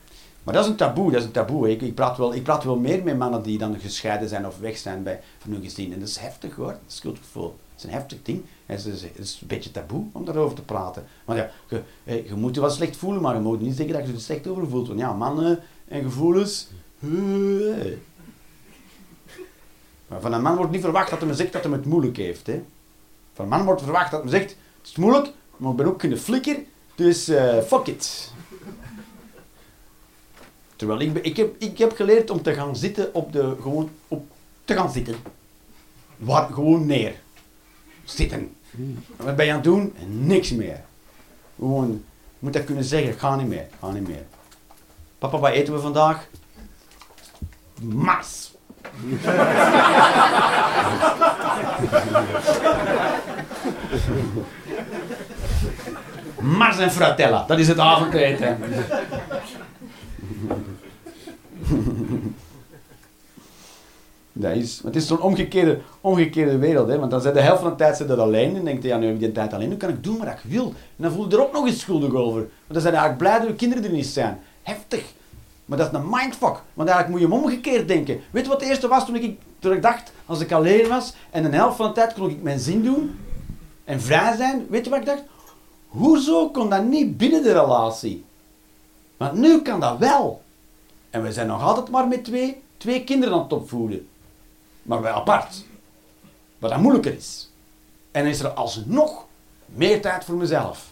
A: Maar dat is een taboe, dat is een taboe. Ik, ik, praat wel, ik praat wel meer met mannen die dan gescheiden zijn of weg zijn bij, van hun gezin. En dat is heftig hoor, schuldgevoel. Dat is een heftig ding. En het is, het is een beetje taboe om daarover te praten. Want ja, je, je moet je wel slecht voelen, maar je moet niet zeggen dat je er slecht over voelt. Want ja, mannen en gevoelens... eh. Maar van een man wordt niet verwacht dat hij me zegt dat hij het moeilijk heeft. Hè. Van een man wordt verwacht dat hij me zegt, het is moeilijk, maar ik ben ook een flikker, dus eh, fuck it. Terwijl ik, ik, heb, ik heb geleerd om te gaan zitten op de, gewoon op, te gaan zitten. Waar, gewoon neer. Zitten. En wat ben je aan het doen? Niks meer. Gewoon, moet dat kunnen zeggen, ga niet meer, ga niet meer. Papa, wat eten we vandaag? Mas. en fratella, dat is het avondeten. Dat is, het is zo'n omgekeerde, omgekeerde wereld, hè? want dan zijn de helft van de tijd er alleen en denk ja, nu heb ik die tijd alleen, nu kan ik doen wat ik wil. En dan voel je er ook nog eens schuldig over. Want dan zijn eigenlijk blij dat je kinderen er niet zijn. Heftig. Maar dat is een mindfuck, want eigenlijk moet je hem omgekeerd denken. Weet je wat het eerste was toen ik, toen dacht, als ik alleen was en een helft van de tijd kon ik mijn zin doen en vrij zijn, weet je wat ik dacht? Hoezo kon dat niet binnen de relatie? Want nu kan dat wel. En we zijn nog altijd maar met twee, twee kinderen aan het opvoeden. Maar wel apart. Wat dan moeilijker is. En is er alsnog meer tijd voor mezelf.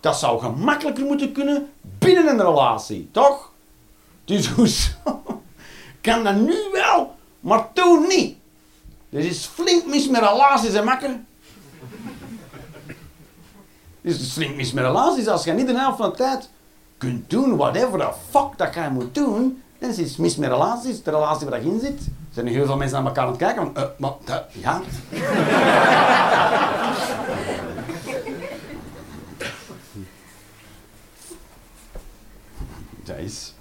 A: Dat zou gemakkelijker moeten kunnen binnen een relatie, toch? Dus hoezo kan dat nu wel, maar toen niet? Er is flink mis met relaties, hè makker? Er is flink mis met relaties. Als je niet de helft van de tijd kunt doen whatever the fuck dat jij moet doen, dan is het mis met relaties. De relatie waar je in zit. Er zijn heel veel mensen naar elkaar aan het kijken. Van, eh, maar, dat- ja. Dat is...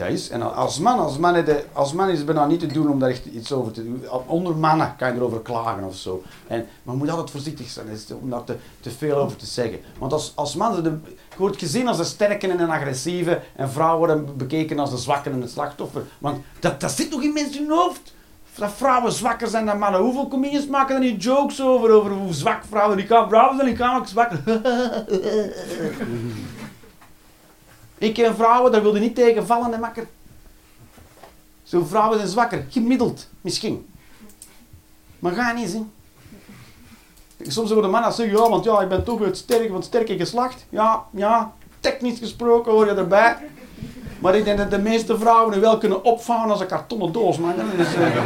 A: Dat is. En als man, als man, de- als man is het bijna niet te doen om daar echt iets over te doen. Onder mannen kan je erover klagen of zo. En, maar moet altijd voorzichtig zijn om daar te, te veel over te zeggen. Want als, als man wordt gezien als de sterke en een agressieve. En vrouwen worden bekeken als de zwakke en het slachtoffer. Want dat, dat zit nog in mensen hun hoofd. Dat vrouwen zwakker zijn dan mannen. Hoeveel comedians maken er niet jokes over? Over hoe zwak vrouwen die kan. Vrouwen zijn lichamelijk zwakker. Ik ken vrouwen, daar wil je niet tegen vallen, hè, makker. Zo'n vrouwen zijn zwakker, gemiddeld, misschien. Maar ga niet zien. Soms worden mannen zeggen, ja, want ja, ik ben toch het sterke van het sterke geslacht. Ja, ja, technisch gesproken hoor je erbij. Maar ik denk dat de meeste vrouwen nu wel kunnen opvouwen als een kartonnen doos, man. Eh,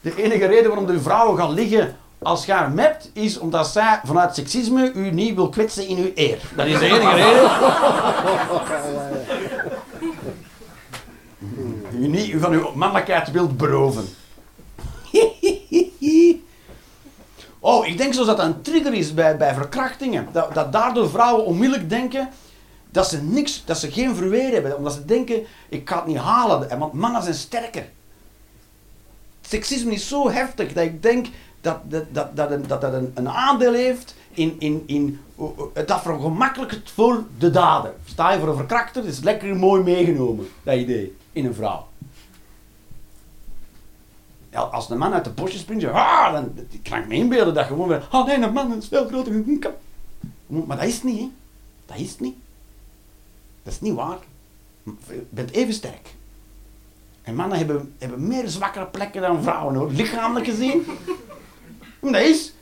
A: De enige reden waarom de vrouwen gaan liggen als je haar mept, is omdat zij vanuit seksisme u niet wil kwetsen in uw eer. Dat is de enige reden. U niet van uw mannelijkheid wilt beroven. Oh, ik denk zo dat dat een trigger is bij, bij verkrachtingen. Dat, dat daardoor vrouwen onmiddellijk denken dat ze niks, dat ze geen verweer hebben. Omdat ze denken, ik ga het niet halen. Want mannen zijn sterker. Seksisme is zo heftig dat ik denk dat dat, dat, dat, een, dat, een, een aandeel heeft in, in, in uh, uh, het vergemakkelijkt voor de dader. Sta je voor een verkrachter, dat is lekker mooi meegenomen, dat idee, in een vrouw. Ja, als een man uit de bosjes springt, ah, dan kan ik me inbeelden dat gewoon weer, oh nee, een man is veel groter. Maar dat is niet, hè. Dat is niet. Dat is niet waar. Je bent even sterk. En mannen hebben, hebben meer zwakkere plekken dan vrouwen, hoor. Lichamelijk gezien. Dat is.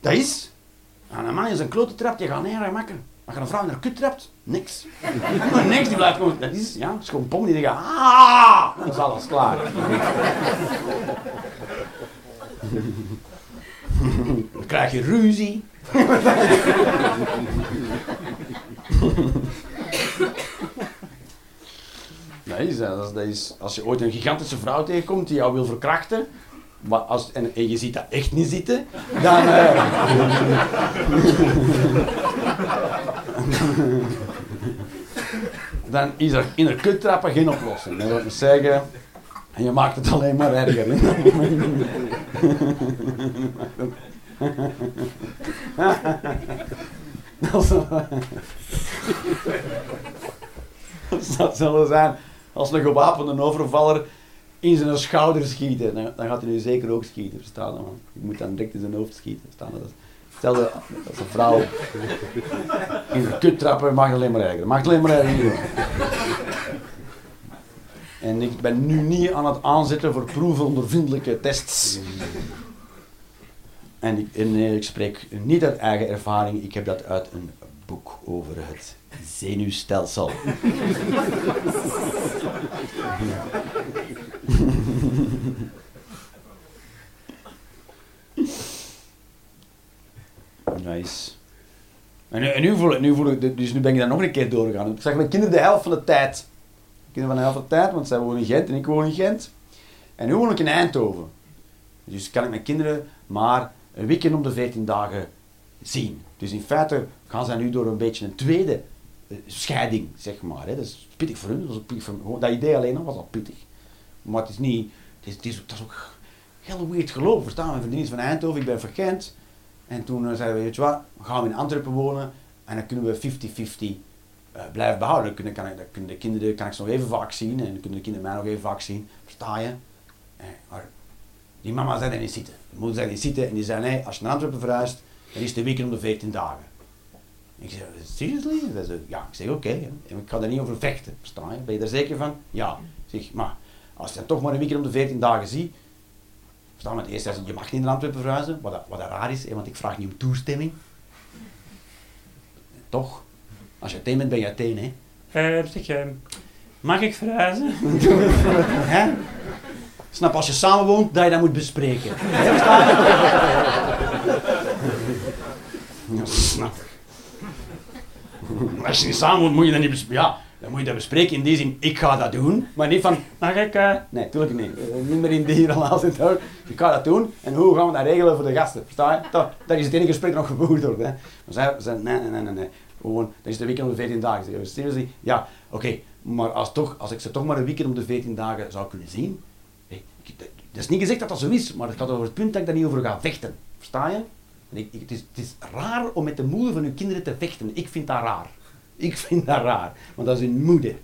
A: Dat is. En een man is een klote trapt, je gaat neer en makken. Als een vrouw in haar kut trapt, niks. niks, die blijft gewoon. Dat is, ja, is gewoon pom die denkt, ah, dan is alles klaar. dan krijg je ruzie. Dat is, dat is, als je ooit een gigantische vrouw tegenkomt die jou wil verkrachten, maar als, en, en je ziet dat echt niet zitten, dan... eh, dan is er in een kuttrappen geen oplossing. Dat wil zeggen. En je maakt het alleen maar erger. Dat zal zijn als een gewapende overvaller in zijn schouder schieten. Dan, dan gaat hij nu zeker ook schieten, verstaan je, man. Je moet dan direct in zijn hoofd schieten, verstaan je. Dat is- Stel dat als een vrouw in de kut trappen, mag alleen maar erger. Mag alleen maar doen. En ik ben nu niet aan het aanzetten voor proefondervindelijke tests. En ik, en ik spreek niet uit eigen ervaring, ik heb dat uit een boek over het zenuwstelsel. En, nu- en voel ik, nu voel ik, dus nu ben ik daar nog een keer doorgegaan. Ik zag mijn kinderen de helft van de tijd. Kinderen van de helft van de tijd, want zij wonen in Gent en ik woon in Gent. En nu woon ik in Eindhoven. Dus kan ik mijn kinderen maar een weekend om de 14 dagen zien. Dus in feite gaan zij nu door een beetje een tweede eh, scheiding, zeg maar. Hè. Dat is pittig voor hun, dat, Dat idee alleen al was al pittig. Maar het is niet, het is, het is, dat is ook heel weird geloof. Verstaan, mijn vriendin is van Eindhoven, ik ben van Gent. En toen eh, zeiden we, weet je wat, we gaan we in Antwerpen wonen en dan kunnen we 50-50 eh, blijven behouden. Dan kunnen, kan ik, de kinderen kan ik ze nog even vaak zien en kunnen de kinderen mij nog even vaak zien. Versta je? Eh, die mama zei dat niet zitten. De moeder zei niet zitten en die zei, nee, als je naar Antwerpen verhuist, dan is een weekend om de 14 dagen. Ik zei, seriously? Zij zei, ja, ik zeg, oké. En ik ga er niet over vechten, versta je? Ben je er zeker van? Ja. Zeg, maar als je dan toch maar een weekend om de 14 dagen ziet, verstaan we het eerst, je mag niet naar Antwerpen verhuizen, wat, dat- wat dat raar is, want ik vraag niet om toestemming. Toch? Als je Athene bent, ben je Athene, hè? Eh, zeg, eh, mag ik verhuizen? hè? Snap, als je samenwoont, dat je dat moet bespreken. Ja, snap. Als je niet samenwoont, moet je dat niet bespreken. Ja, dan moet je dat bespreken in die zin, ik ga dat doen. Maar niet van, mag ik... eh, Nee, tuurlijk niet. Eh, Niet meer in die relatie. Ik ga dat doen. En hoe gaan we dat regelen voor de gasten? Versta je? Dat, dat is het enige gesprek dat nog gevoerd wordt. Hè. Maar zij zei, nee, nee, nee, nee, nee. Gewoon, dan is een weekend om de 14 dagen. Zeg, seriously? Ja, oké. Maar als, toch, als ik ze toch maar een weekend om de 14 dagen zou kunnen zien. Dat dat is niet gezegd dat dat zo is, maar het gaat over het punt dat ik daar niet over ga vechten. Versta je? Ik- het, is, het is raar om met de moeder van uw kinderen te vechten. Ik vind dat raar. Ik vind dat raar. Want dat is hun moeder.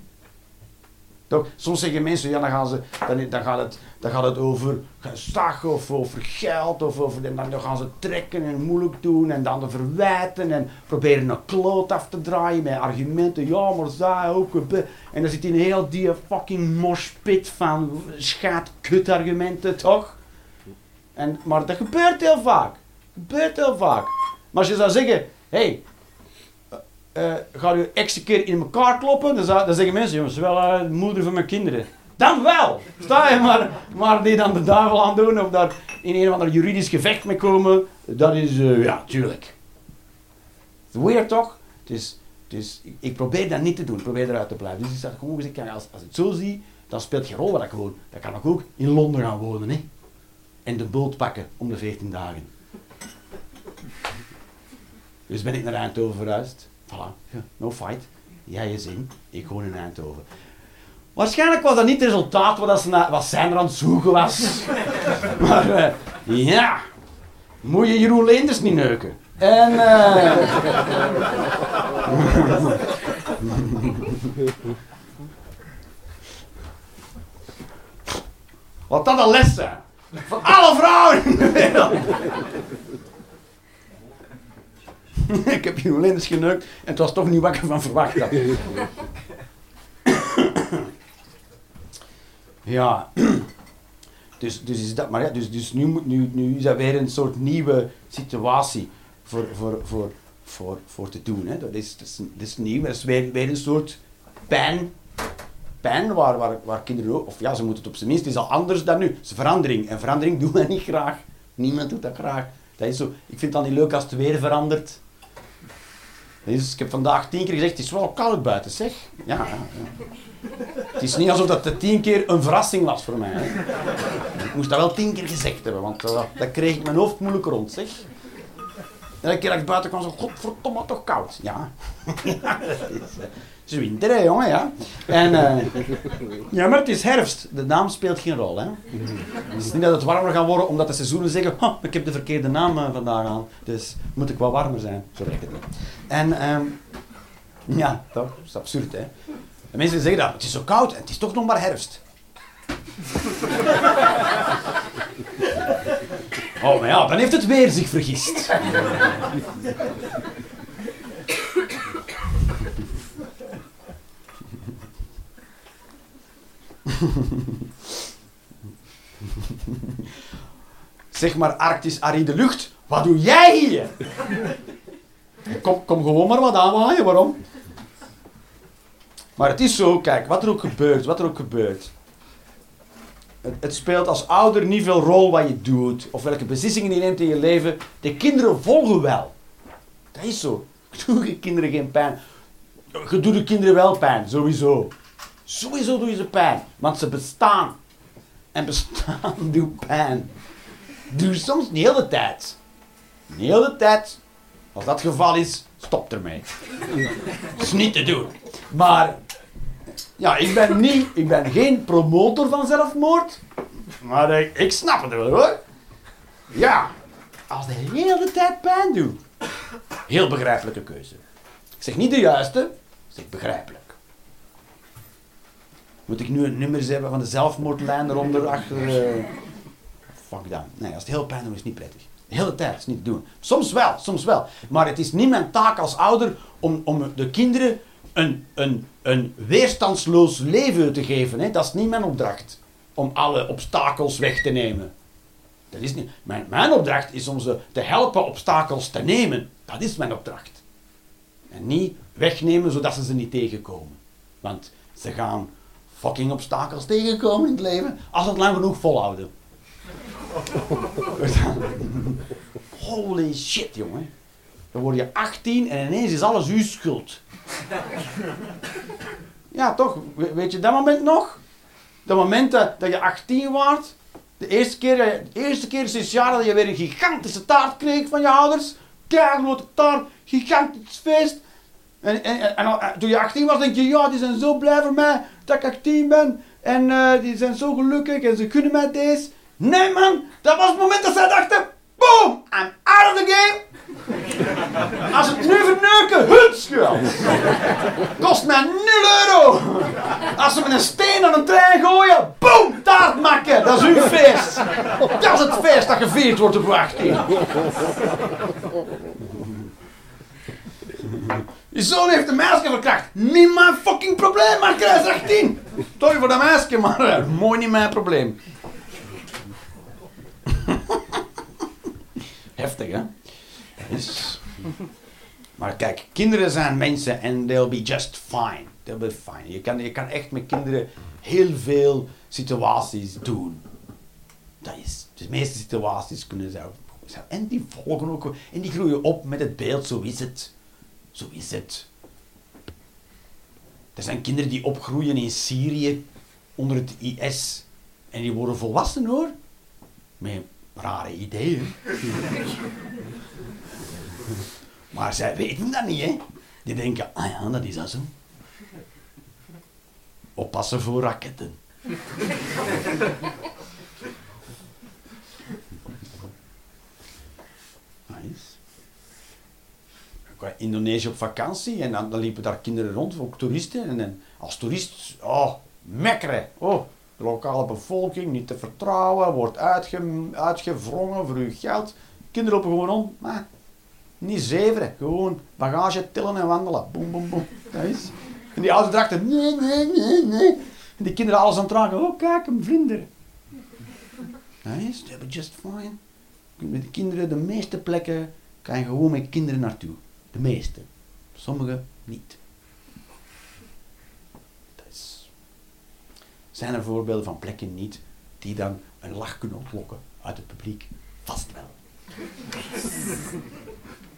A: Toch? Soms zeggen mensen, ja, dan, gaan ze, dan, dan, gaat, het, dan gaat het over gezag of over geld. Of over, en dan gaan ze trekken en moeilijk doen en dan de verwijten. En proberen een kloot af te draaien met argumenten. Ja, maar zij ook. En dan zit in heel die fucking moshpit van schaatkutargumenten, toch? En, maar dat gebeurt heel vaak. gebeurt heel vaak. Maar als je zou zeggen, hé, hey, eh ga je ex een keer in elkaar kloppen, dan, dan zeggen mensen, jongens, wel eh, de moeder van mijn kinderen. Dan wel! Sta je maar, maar die dan de duivel aan doen of daar in een of ander juridisch gevecht mee komen, dat is, eh, ja, tuurlijk. Weird toch? Het is, ik, probeer dat niet te doen, ik probeer eruit te blijven. Dus ik zeg gewoon gezegd, als, als ik het zo zie, dan speelt geen rol waar ik woon. Dan kan ik ook in Londen gaan wonen, hè. En de boot pakken om de 14 dagen. Dus ben ik naar Eindhoven verhuisd. Voilà, no fight. Jij je zin, ik woon in Eindhoven. Waarschijnlijk was dat niet het resultaat wat, ze wat zij er aan het zoeken was. maar eh, ja, moet je Jeroen Leenders niet neuken. En eh Wat dat een les zijn. Van alle vrouwen in de wereld. ik heb Jeroen Leenders geneukt en het was toch niet wat ik ervan verwacht ja. Dus, dus is dat, maar ja, dus, dus nu, moet, nu, nu is dat weer een soort nieuwe situatie voor, voor, voor, voor, voor te doen. Hè. Dat, is, dat, is, nieuw, dat is weer, weer een soort pijn, pijn waar, waar, waar kinderen of ja, ze moeten het op zijn minst, het is al anders dan nu. Het is verandering en verandering doen wij niet graag. Niemand doet dat graag. Dat is zo. Ik vind het dan niet leuk als het weer verandert. Dus ik heb vandaag tien keer gezegd, het is wel koud buiten, zeg. Ja, ja. Het is niet alsof dat de tien keer een verrassing was voor mij. Ik moest dat wel tien keer gezegd hebben, want uh, dat kreeg ik mijn hoofd moeilijk rond, zeg. Elke keer dat ik buiten kwam, zo, godverdomme, toch koud. Ja. ja het is winter, hè, jongen, ja. En, uh, ja, maar het is herfst. De naam speelt geen rol, hè. Het is niet dat het warmer gaat worden, omdat de seizoenen zeggen, oh, ik heb de verkeerde naam uh, vandaag aan, dus moet ik wat warmer zijn. Zo werkt het niet. En, um, ja, toch? Dat is absurd, hè. De mensen zeggen dat, het is zo koud en het is toch nog maar herfst. Oh, maar ja, dan heeft het weer zich vergist. zeg maar, Arctisch aride lucht, wat doe jij hier? Kom, kom gewoon maar wat aanwaaien, waarom? Maar het is zo, kijk, wat er ook gebeurt, wat er ook gebeurt. Het, het, speelt als ouder niet veel rol wat je doet, of welke beslissingen je neemt in je leven. De kinderen volgen wel. Dat is zo. Doe je kinderen geen pijn. Je doet de kinderen wel pijn, sowieso. Sowieso doe je ze pijn, want ze bestaan. En bestaan doet pijn. Doe soms niet heel de tijd. De tijd. Als dat het geval is, stop ermee. Dat is niet te doen. Maar ja, ik ben, niet, ik ben geen promotor van zelfmoord. Maar ik, ik snap het wel hoor. Ja, als de hele tijd pijn doet. Heel begrijpelijke keuze. Ik zeg niet de juiste, ik zeg begrijpelijk. Moet ik nu een nummer hebben van de zelfmoordlijn eronder achter? Uh... Fuck dat. Nee, als het heel pijn doet is het niet prettig. De hele tijd is niet te doen. Soms wel, soms wel. Maar het is niet mijn taak als ouder om, om de kinderen een, een, een weerstandsloos leven te geven. Hè. Dat is niet mijn opdracht. Om alle obstakels weg te nemen. Dat is niet. Mijn, mijn opdracht is om ze te helpen obstakels te nemen. Dat is mijn opdracht. En niet wegnemen zodat ze ze niet tegenkomen. Want ze gaan fucking obstakels tegenkomen in het leven als ze het lang genoeg volhouden. Holy shit, jongen. Dan word je 18 en ineens is alles uw schuld. Ja, toch? We, weet je dat moment nog? Dat moment dat, je 18 was, de eerste keer, de eerste keer sinds jaren dat je weer een gigantische taart kreeg van je ouders. Keigrote taart, gigantisch feest. En, en, en, al- en toen je 18 was, denk je, ja, die zijn zo blij voor mij dat ik 18 ben. En eh, die zijn zo gelukkig en ze kunnen mij deze. Nee man, dat was het moment dat zij dachten, boom, I'm out of the game. Als ze het nu verneuken, hun schuld. Kost mij 0 euro. Als ze met een steen aan een trein gooien, boom, taart maken. Dat is uw feest. Dat is het feest dat gevierd wordt op 18. Je zoon heeft een meisje verkracht. Niet mijn fucking probleem, maar is 18. Sorry voor dat meisje, maar eh, mooi niet mijn probleem. Heftig, hè? Maar kijk, kinderen zijn mensen en they'll be just fine. They'll be fine. Je kan, je kan echt met kinderen heel veel situaties doen. Dat is, de meeste situaties kunnen ze- En die volgen ook. En die groeien op met het beeld, zo is het. Zo is het. Er zijn kinderen die opgroeien in Syrië onder het IS. En die worden volwassen hoor. Met rare ideeën. maar zij weten dat niet, hè? Die denken, ah ja, dat is dat zo. Oppassen voor raketten. Nice. In Indonesië op vakantie en dan, liepen daar kinderen rond, ook toeristen. En, als toerist, oh, mekkeren. Oh, de lokale bevolking niet te vertrouwen, wordt uitge, uitgevrongen voor uw geld. Kinderen lopen gewoon rond, maar niet zeveren. Gewoon bagage tillen en wandelen. Boem, boem, boem. Dat is. En die ouders dachten, nee, nee, nee, nee. En die kinderen alles aan het. Oh, kijk, een vlinder. They were just fine. Met de kinderen, de meeste plekken, kan je gewoon met kinderen naartoe. De meeste. Sommige niet. Is... Zijn er voorbeelden van plekken niet die dan een lach kunnen ontlokken uit het publiek? Vast wel.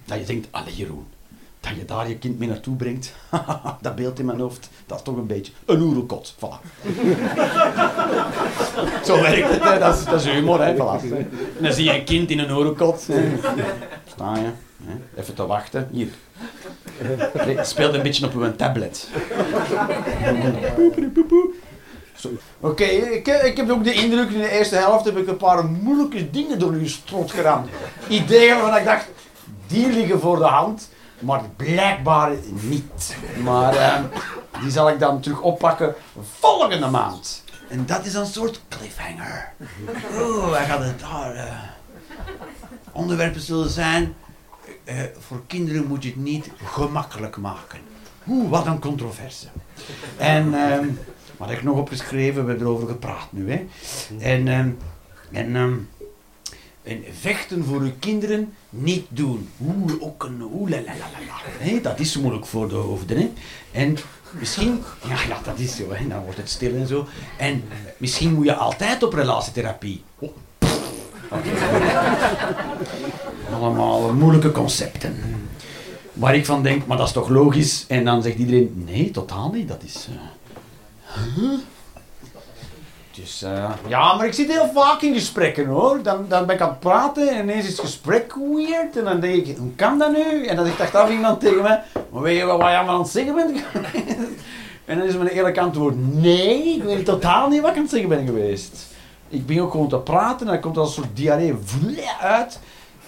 A: dat je denkt, allee Jeroen, dat je daar je kind mee naartoe brengt, dat beeld in mijn hoofd, dat is toch een beetje een oerelkot. Voilà. Zo werkt het, hè. Dat, is, dat is humor, hè. Voilà. En dan zie je een kind in een oerelkot. Sta je. Even te wachten. Hier. Speelt een beetje op uw tablet. Oké, ik, ik heb ook de indruk in de eerste helft heb ik een paar moeilijke dingen door uw strot geramd. Ideeën waarvan ik dacht, die liggen voor de hand, maar blijkbaar niet. Maar eh, die zal ik dan terug oppakken volgende maand. En dat is een soort cliffhanger. Oh, hij gaat het daar. eh, onderwerpen zullen zijn. Eh, voor kinderen moet je het niet gemakkelijk maken. Oeh, wat een controverse. En ehm, wat heb ik nog opgeschreven? We hebben erover gepraat nu. Hè? En, ehm, en, ehm, en vechten voor uw kinderen niet doen. Oeh, ook een oeh. Hè, Dat is moeilijk voor de hoofden. Hè? En misschien, ja, dat is zo, dan wordt het stil en zo. En misschien moet je altijd op relatietherapie. Oh. Allemaal moeilijke concepten. Waar ik van denk, maar dat is toch logisch? En dan zegt iedereen, nee, totaal niet. Dat is... eh? Dus, eh, ja, maar ik zit heel vaak in gesprekken hoor. Dan, dan ben ik aan het praten en ineens is het gesprek weird. En dan denk ik, hoe kan dat nu? En dan zegt achteraf iemand tegen mij, maar weet je wat jij aan het zeggen bent? en dan is mijn eerlijk antwoord, nee, ik weet totaal niet wat ik aan het zeggen ben geweest. Ik ben ook gewoon te praten en dan komt er een soort diarree uit.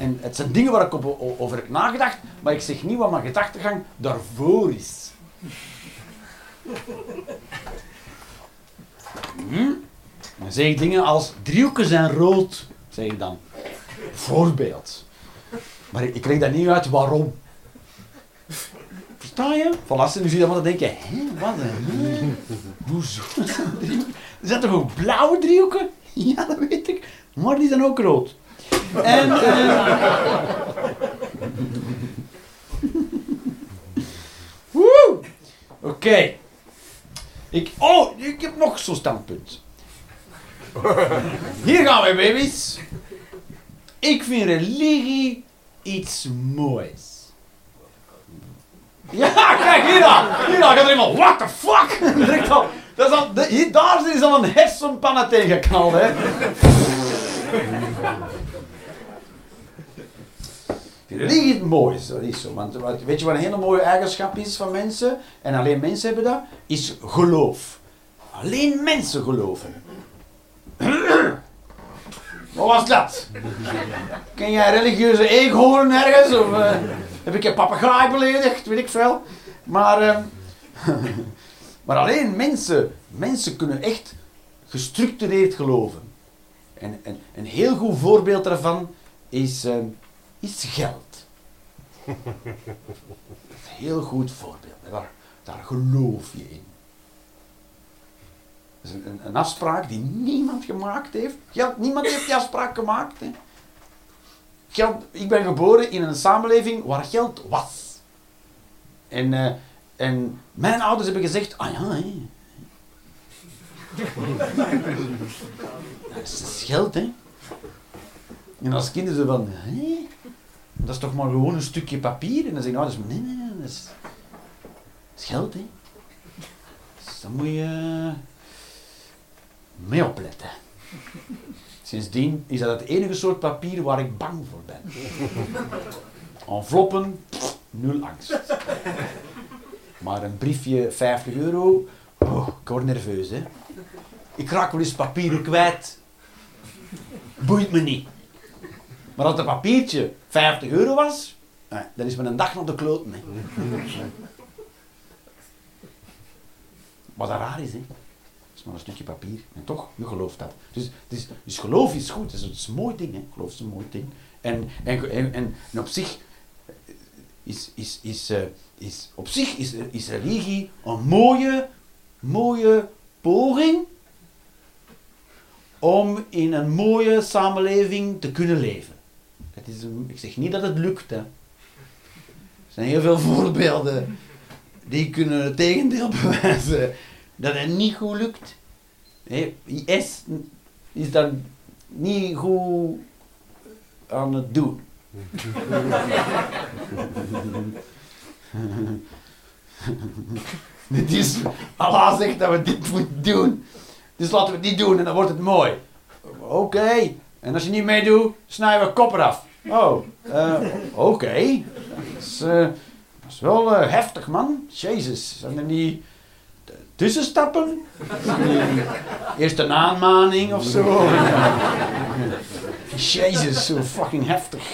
A: En het zijn dingen waar ik op, over heb nagedacht, maar ik zeg niet wat mijn gedachtegang daarvoor is. Hm? Dan zeg ik dingen als driehoeken zijn rood, zeg ik dan. Voorbeeld. Maar ik, leg dat niet uit waarom. Versta je? Van als nu zie je te denken, hé, wat een... hè? Hoezo? Er zijn toch ook blauwe driehoeken? Ja, dat weet ik. Maar die zijn ook rood. En... Woe! Oké. Ik... Oh, ik heb nog zo'n standpunt. Hier gaan we, baby's. Ik vind religie iets moois. Ja, kijk hier dan. Hier dan gaat er iemand. What the fuck? Dat is al, hier, daar is al een hersenpanna tegengeknald, hè. Het mooiste, dat is zo. Want weet je wat een hele mooie eigenschap is van mensen? En alleen mensen hebben dat? Is geloof. Alleen mensen geloven. Wat was dat? Ken jij religieuze eekhoorn ergens? Of eh, heb ik je papegaai beledigd? Weet ik veel. Maar, ehm, maar alleen mensen, mensen kunnen echt gestructureerd geloven. En, en een heel goed voorbeeld daarvan is, ehm, is geld. Dat is een heel goed voorbeeld. Daar, daar geloof je in. Dat is een, een, afspraak die niemand gemaakt heeft. Geld, niemand heeft die afspraak gemaakt. Hè. Ik ben geboren in een samenleving waar geld was. En, eh, en mijn ouders hebben gezegd, ah ja. Dat is geld, hè. En als kinderen zo van, hé, dat is toch maar gewoon een stukje papier? En dan zeggen ouders, nee, nee, nee, dat is, geld, hè. Dus daar moet je mee opletten. Sindsdien is dat het enige soort papier waar ik bang voor ben. Enveloppen, nul angst. Maar een briefje 50 euro, oh, ik word nerveus, hè. Ik raak wel eens papieren kwijt. Boeit me niet. Maar als dat papiertje 50 euro was, nee, dan is men een dag naar de kloten. Wat dat raar is, hè. Dat is maar een stukje papier. En toch, je gelooft dat. Dus, dus, dus geloof is goed. Dat is, dat is een mooi ding, hè. Geloof is een mooi ding. En, en, en, en, en op zich is, is, is, eh, is, op zich is, is religie een mooie, mooie poging om in een mooie samenleving te kunnen leven. Het is ik zeg niet dat het lukt. Hè. Er zijn heel veel voorbeelden die kunnen het tegendeel bewijzen dat het niet goed lukt. Hè, IS is dan niet goed aan het doen. Dit is, Allah zegt dat we dit moeten doen. Dus laten we niet doen en dan wordt het mooi. Oké. En als je niet meedoet, snijden we kop eraf. Oh, eh, oké. Dat, is, eh, wel eh, heftig, man. Jezus. Zijn er niet tussenstappen? Eerst een aanmaning of zo. Jezus, zo fucking heftig.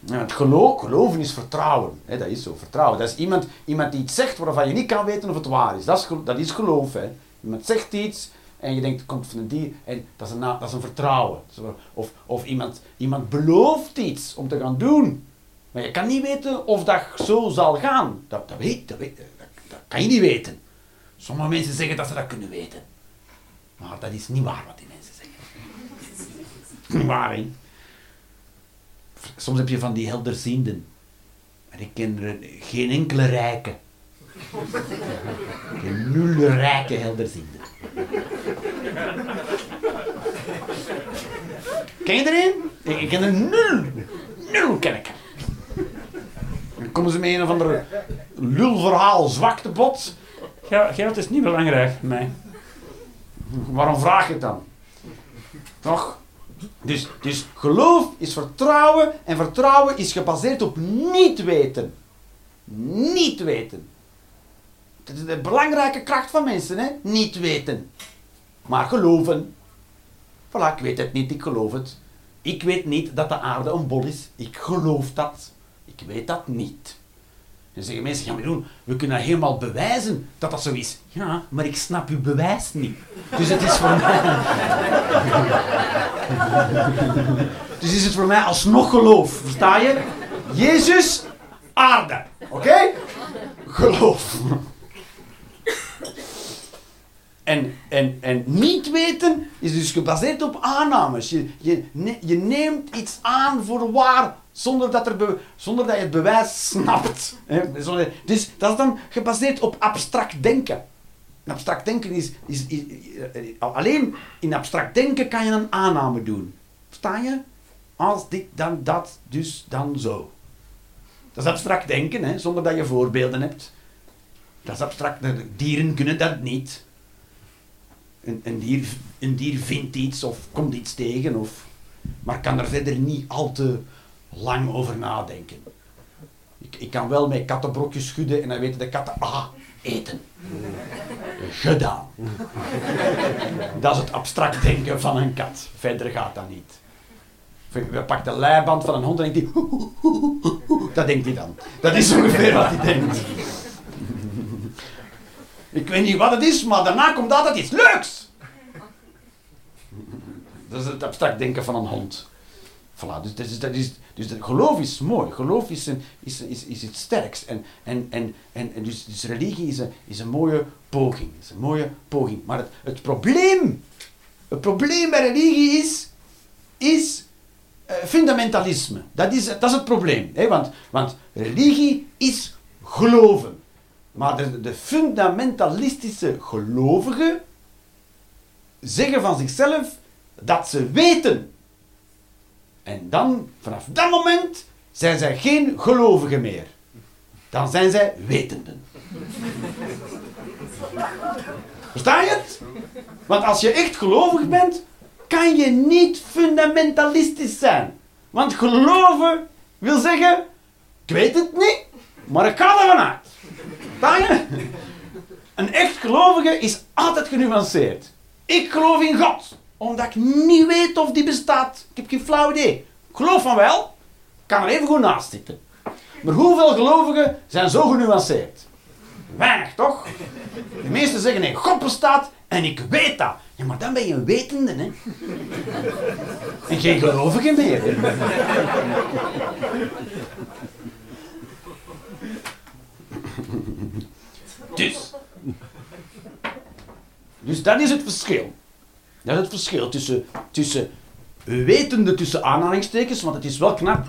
A: Ja, het geloof, geloven is vertrouwen. Hè, dat is zo, vertrouwen. Dat is iemand, iemand die iets zegt waarvan je niet kan weten of het waar is. Dat is, dat is geloof. Hè. Iemand zegt iets en je denkt, het komt van een dier. En dat is een, dat is een vertrouwen. Of, of iemand, iemand belooft iets om te gaan doen. Maar je kan niet weten of dat zo zal gaan. Dat, dat, weet, dat, weet, dat, kan je niet weten. Sommige mensen zeggen dat ze dat kunnen weten. Maar dat is niet waar wat die mensen zeggen. Niet waar, hè? Soms heb je van die helderzienden. En ik ken geen enkele rijke. Geen nul rijke helderzienden. Ken je er een? Ik, ken er nul. Nul ken ik. Dan komen ze met een of ander lulverhaal zwaktebot. Ja, geld is niet belangrijk voor mij. Waarom vraag je het dan? Toch? Dus, dus geloof is vertrouwen en vertrouwen is gebaseerd op niet weten. Niet weten. Dat is de belangrijke kracht van mensen, hè? Niet weten. Maar geloven. Voilà, ik weet het niet, ik geloof het. Ik weet niet dat de aarde een bol is. Ik geloof dat. Ik weet dat niet. Dan zeggen mensen, ja maar doen, we kunnen helemaal bewijzen dat dat zo is. Ja, maar ik snap uw bewijs niet. Dus het is voor mij... Dus is het voor mij alsnog geloof, versta je? Jezus, aarde. Oké? Geloof. En, en, en niet weten is dus gebaseerd op aannames. Je, je, je neemt iets aan voor waar zonder dat, er be- zonder dat je het bewijs snapt. Dus dat is dan gebaseerd op abstract denken. En abstract denken is, is, is, eh, Alleen in abstract denken kan je een aanname doen. Versta je? Als dit, dan dat, dus dan zo. Dat is abstract denken, hè, zonder dat je voorbeelden hebt. Dat is abstract. Dieren kunnen dat niet. Een, dier, een dier vindt iets of komt iets tegen. Of maar kan er verder niet al te lang over nadenken. Ik, ik kan wel met kattenbrokjes schudden en dan weten de katten, ah, eten. Gedaan. Dat is het abstract denken van een kat. Verder gaat dat niet. We pakken de leiband van een hond en denkt hij, dat denkt hij dan. Dat is ongeveer wat hij denkt. Ik weet niet wat het is, maar daarna komt altijd iets leuks. Dat is het abstract denken van een hond. Voilà, dus, is, dat is, dus geloof is mooi. Geloof is, is, is, is iets sterks. En, en, en, en, dus, dus religie is een, is een mooie poging. Is een mooie poging. Maar het, het probleem, het probleem bij religie is, is uh, fundamentalisme. Dat is, dat is het probleem. Want, want religie is geloven. Maar de, de fundamentalistische gelovigen zeggen van zichzelf dat ze weten. En dan, vanaf dat moment, zijn zij geen gelovigen meer. Dan zijn zij wetenden. Versta je het? Want als je echt gelovig bent, kan je niet fundamentalistisch zijn. Want geloven wil zeggen, ik weet het niet, maar ik ga ervan uit. Een echt gelovige is altijd genuanceerd. Ik geloof in God, omdat ik niet weet of die bestaat. Ik heb geen flauw idee. Ik geloof van wel, kan er even goed naast zitten. Maar hoeveel gelovigen zijn zo genuanceerd? Weinig, toch? De meesten zeggen nee, God bestaat en ik weet dat. Ja, maar dan ben je een wetende, hè? En geen gelovige meer. Dus. Dus dat is het verschil. Dat is het verschil tussen, tussen wetende tussen aanhalingstekens, want het is wel knap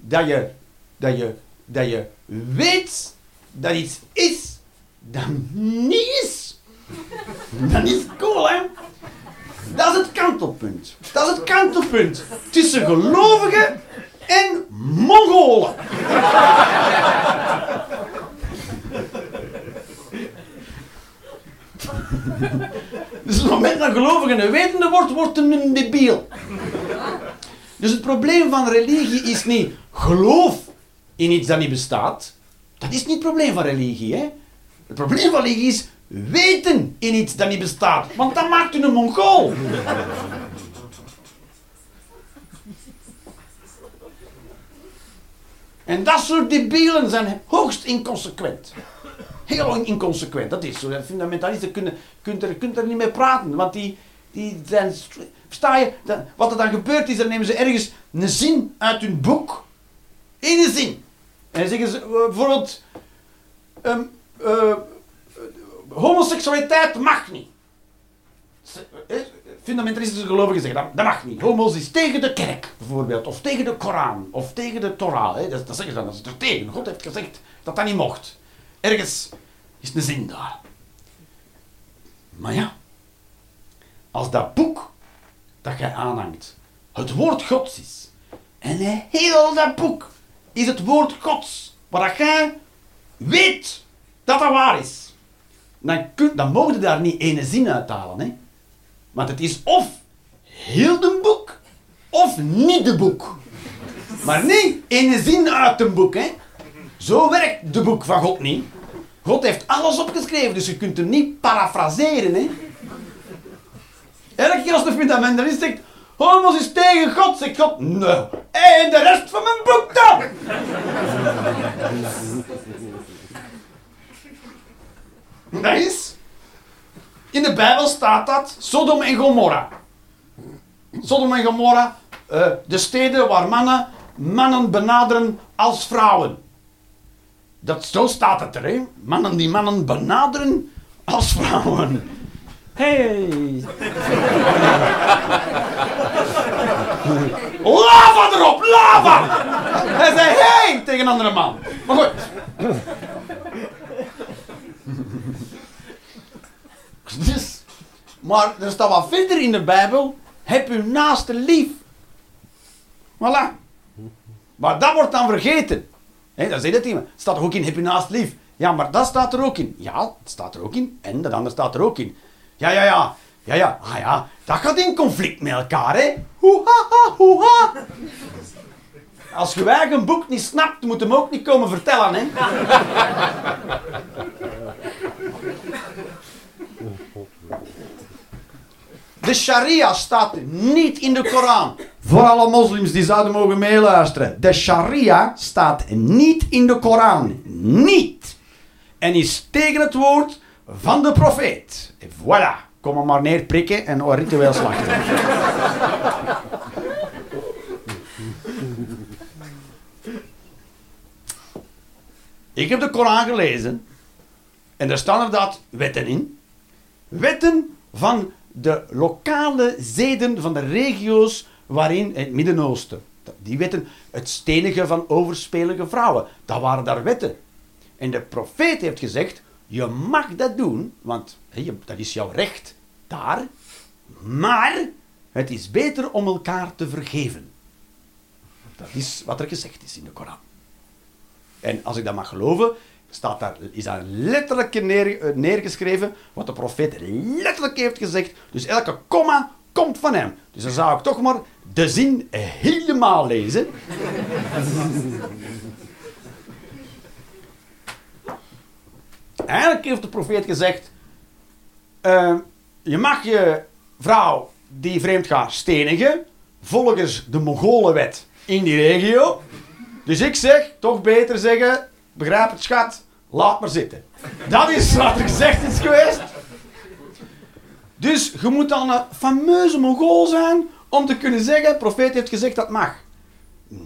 A: dat je, dat je, dat je weet dat iets is dat niet is. Dat is cool, hè? Dat is het kantelpunt. Dat is het kantelpunt tussen gelovigen en Mongolen. Dus het moment dat gelovigen een wetende wordt, wordt een debiel. Dus het probleem van religie is niet geloof in iets dat niet bestaat. Dat is niet het probleem van religie. Hè? Het probleem van religie is weten in iets dat niet bestaat. Want dat maakt u een Mongool. En dat soort debielen zijn hoogst inconsequent. Heel inconsequent, dat is zo. Fundamentalisten kunnen, kunt, er, kunt er niet mee praten, want die, die zijn... Versta je? Wat er dan gebeurt is, dan nemen ze ergens een zin uit hun boek. Eén zin. En dan zeggen ze uh, bijvoorbeeld... Um, uh, homoseksualiteit mag niet. Fundamentalistische gelovigen zeggen dat, dat mag niet. Homo's is tegen de kerk, bijvoorbeeld. Of tegen de Koran. Of tegen de Torah. Hè. Dat, dat zeggen ze dan. Dat is er tegen. God heeft gezegd dat dat niet mocht. Ergens is een zin daar. Maar ja, als dat boek dat jij aanhangt het woord Gods is, en heel dat boek is het woord Gods, waar jij weet dat dat waar is, dan, kun, dan mogen daar niet ene zin uithalen. Hè? Want het is of heel de boek, of niet de boek. Maar niet ene zin uit een boek. Hè? Zo werkt de boek van God niet. God heeft alles opgeschreven, dus je kunt hem niet parafraseren. Hè? Elke keer als de fundamentalist zegt, Homos is tegen God, zegt God, nee. En de rest van mijn boek dan? dat is, in de Bijbel staat dat, Sodom en Gomorra. Sodom en Gomorra, uh, de steden waar mannen mannen benaderen als vrouwen. Dat, zo staat het er, hè? Mannen die mannen benaderen als vrouwen. Hey! lava erop, lava! Hij zei hey tegen een andere man. Maar goed. Dus, maar er staat wat verder in de Bijbel. Heb uw naaste lief. Voilà. Maar dat wordt dan vergeten. He, dat zegt het iemand. Het staat er ook in, heb je naast lief. Ja, maar dat staat er ook in. Ja, het staat er ook in. En dat andere staat er ook in. Ja, ja, ja. Ja, ja, ah ja, dat gaat in conflict met elkaar, hè. Hoeha, hoeha. Als je eigen boek niet snapt, moet hem ook niet komen vertellen, hè. De sharia staat niet in de Koran. Voor alle moslims die zouden mogen meeluisteren. De sharia staat niet in de Koran. Niet. En is tegen het woord van de profeet. En voilà. Kom er maar neer prikken en een ritueel slachten. Ik heb de Koran gelezen. En daar staan inderdaad wetten in. Wetten van de lokale zeden van de regio's waarin het Midden-Oosten. Die wetten, het stenigen van overspelige vrouwen, dat waren daar wetten. En de profeet heeft gezegd, je mag dat doen, want dat is jouw recht daar, maar het is beter om elkaar te vergeven. Dat is wat er gezegd is in de Koran. En als ik dat mag geloven, staat daar, is daar letterlijk neer, eh, neergeschreven wat de profeet letterlijk heeft gezegd. Dus elke komma komt van hem. Dus dan zou ik toch maar de zin helemaal lezen. Eigenlijk heeft de profeet gezegd: uh, Je mag je vrouw die vreemd gaat stenigen, volgens de Mongolenwet in die regio. Dus ik zeg, toch beter zeggen, begrijp het schat, laat maar zitten. Dat is wat er gezegd is geweest. Dus je moet dan een fameuze Mongool zijn om te kunnen zeggen, profeet heeft gezegd dat mag.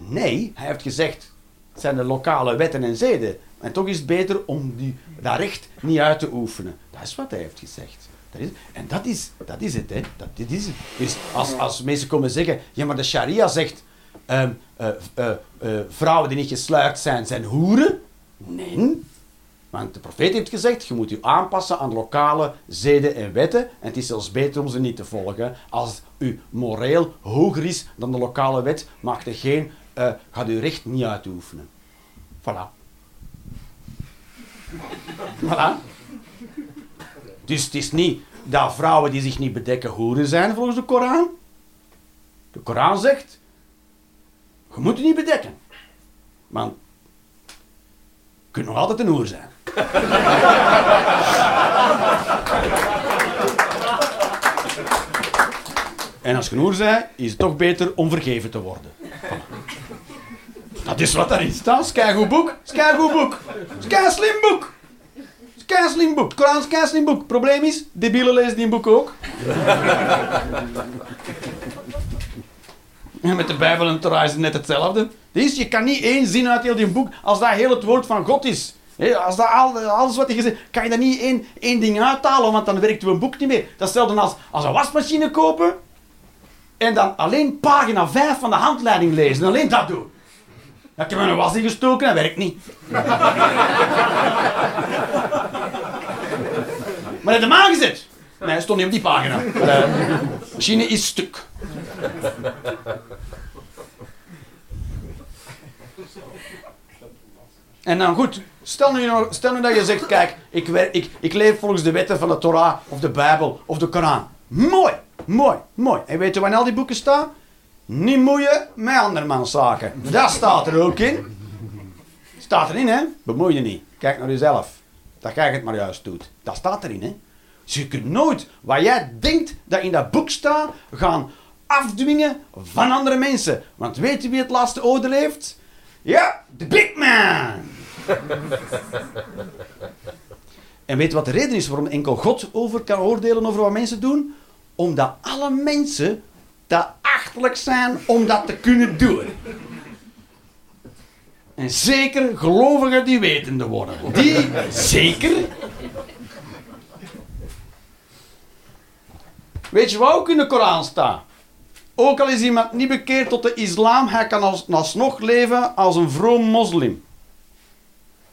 A: Nee, hij heeft gezegd, het zijn de lokale wetten en zeden. En toch is het beter om die, dat recht niet uit te oefenen. Dat is wat hij heeft gezegd. Dat is, en dat is, dat is het, hè. Dat, dit is. Dus als, als mensen komen zeggen, ja maar de sharia zegt, um, uh, uh, uh, vrouwen die niet gesluierd zijn, zijn hoeren. Nee. Want de profeet heeft gezegd, je moet je aanpassen aan lokale zeden en wetten. En het is zelfs beter om ze niet te volgen. Als u moreel hoger is dan de lokale wet, mag er geen, uh, gaat uw recht niet uitoefenen. Voilà. voilà. Dus het is niet dat vrouwen die zich niet bedekken hoeren zijn volgens de Koran. De Koran zegt, je moet je niet bedekken. Want kunt nog altijd een hoer zijn. en als je een bent, is het toch beter om vergeven te worden. Dat is wat daarin staat. Is goed boek. Is goed boek. Slim boek. Slim boek. Koran slim boek. Probleem is, debielen lezen die boek ook. En met de Bijbel en Torah is het net hetzelfde. Dus je kan niet één zin uit heel die boek, als dat heel het woord van God is. Als dat al, alles wat hij gezegd kan je dat niet één, één ding uithalen, want dan werkt een boek niet meer. Dat is hetzelfde als, als een wasmachine kopen en dan alleen pagina 5 van de handleiding lezen en alleen dat doen. Ja, ik heb een was ingestoken en dat werkt niet. maar heb hem aangezet. Nee, hij stond niet op die pagina. De machine is stuk. En dan goed, stel nu, dat je zegt, kijk, ik, ik, ik leef volgens de wetten van de Torah of de Bijbel of de Koran. Mooi, mooi, mooi. En weet je waar in al die boeken staan? Niet moeien met andermans zaken. Dat staat er ook in. Staat erin, hè? Bemoei je niet. Kijk naar jezelf. Dat jij het maar juist doet. Dat staat erin, hè? Dus je kunt nooit wat jij denkt dat in dat boek staat gaan afdwingen van andere mensen. Want weet je wie het laatste oordeel heeft? Ja, de big man. En weet wat de reden is waarom enkel God over kan oordelen over wat mensen doen? Omdat alle mensen te achterlijk zijn om dat te kunnen doen. En zeker gelovigen die wetende worden. Die zeker Weet je wat ook in de Koran staat? Ook al is iemand niet bekeerd tot de islam, hij kan als, alsnog leven als een vroom moslim.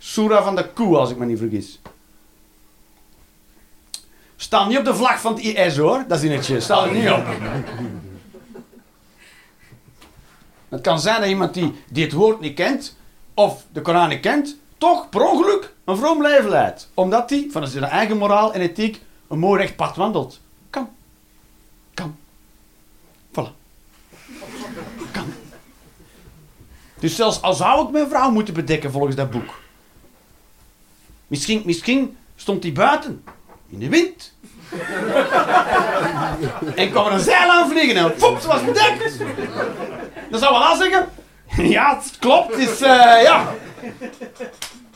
A: Surah van de koe, als ik me niet vergis. Staat niet op de vlag van het IS hoor, dat is netje. Staat er niet op. Het kan zijn dat iemand die, het woord niet kent, of de Koran niet kent, toch per ongeluk een vroom leven leidt. Omdat hij, van zijn eigen moraal en ethiek, een mooi recht pad wandelt. Kan. Kan. Voilà. Kan. Dus zelfs al zou ik mijn vrouw moeten bedekken volgens dat boek. Misschien, misschien stond hij buiten. In de wind. en kwam er een zeil aan vliegen en poep, ze was bedekt. Dan zou wel zeggen. Ja, het klopt. Het is, eh, ja.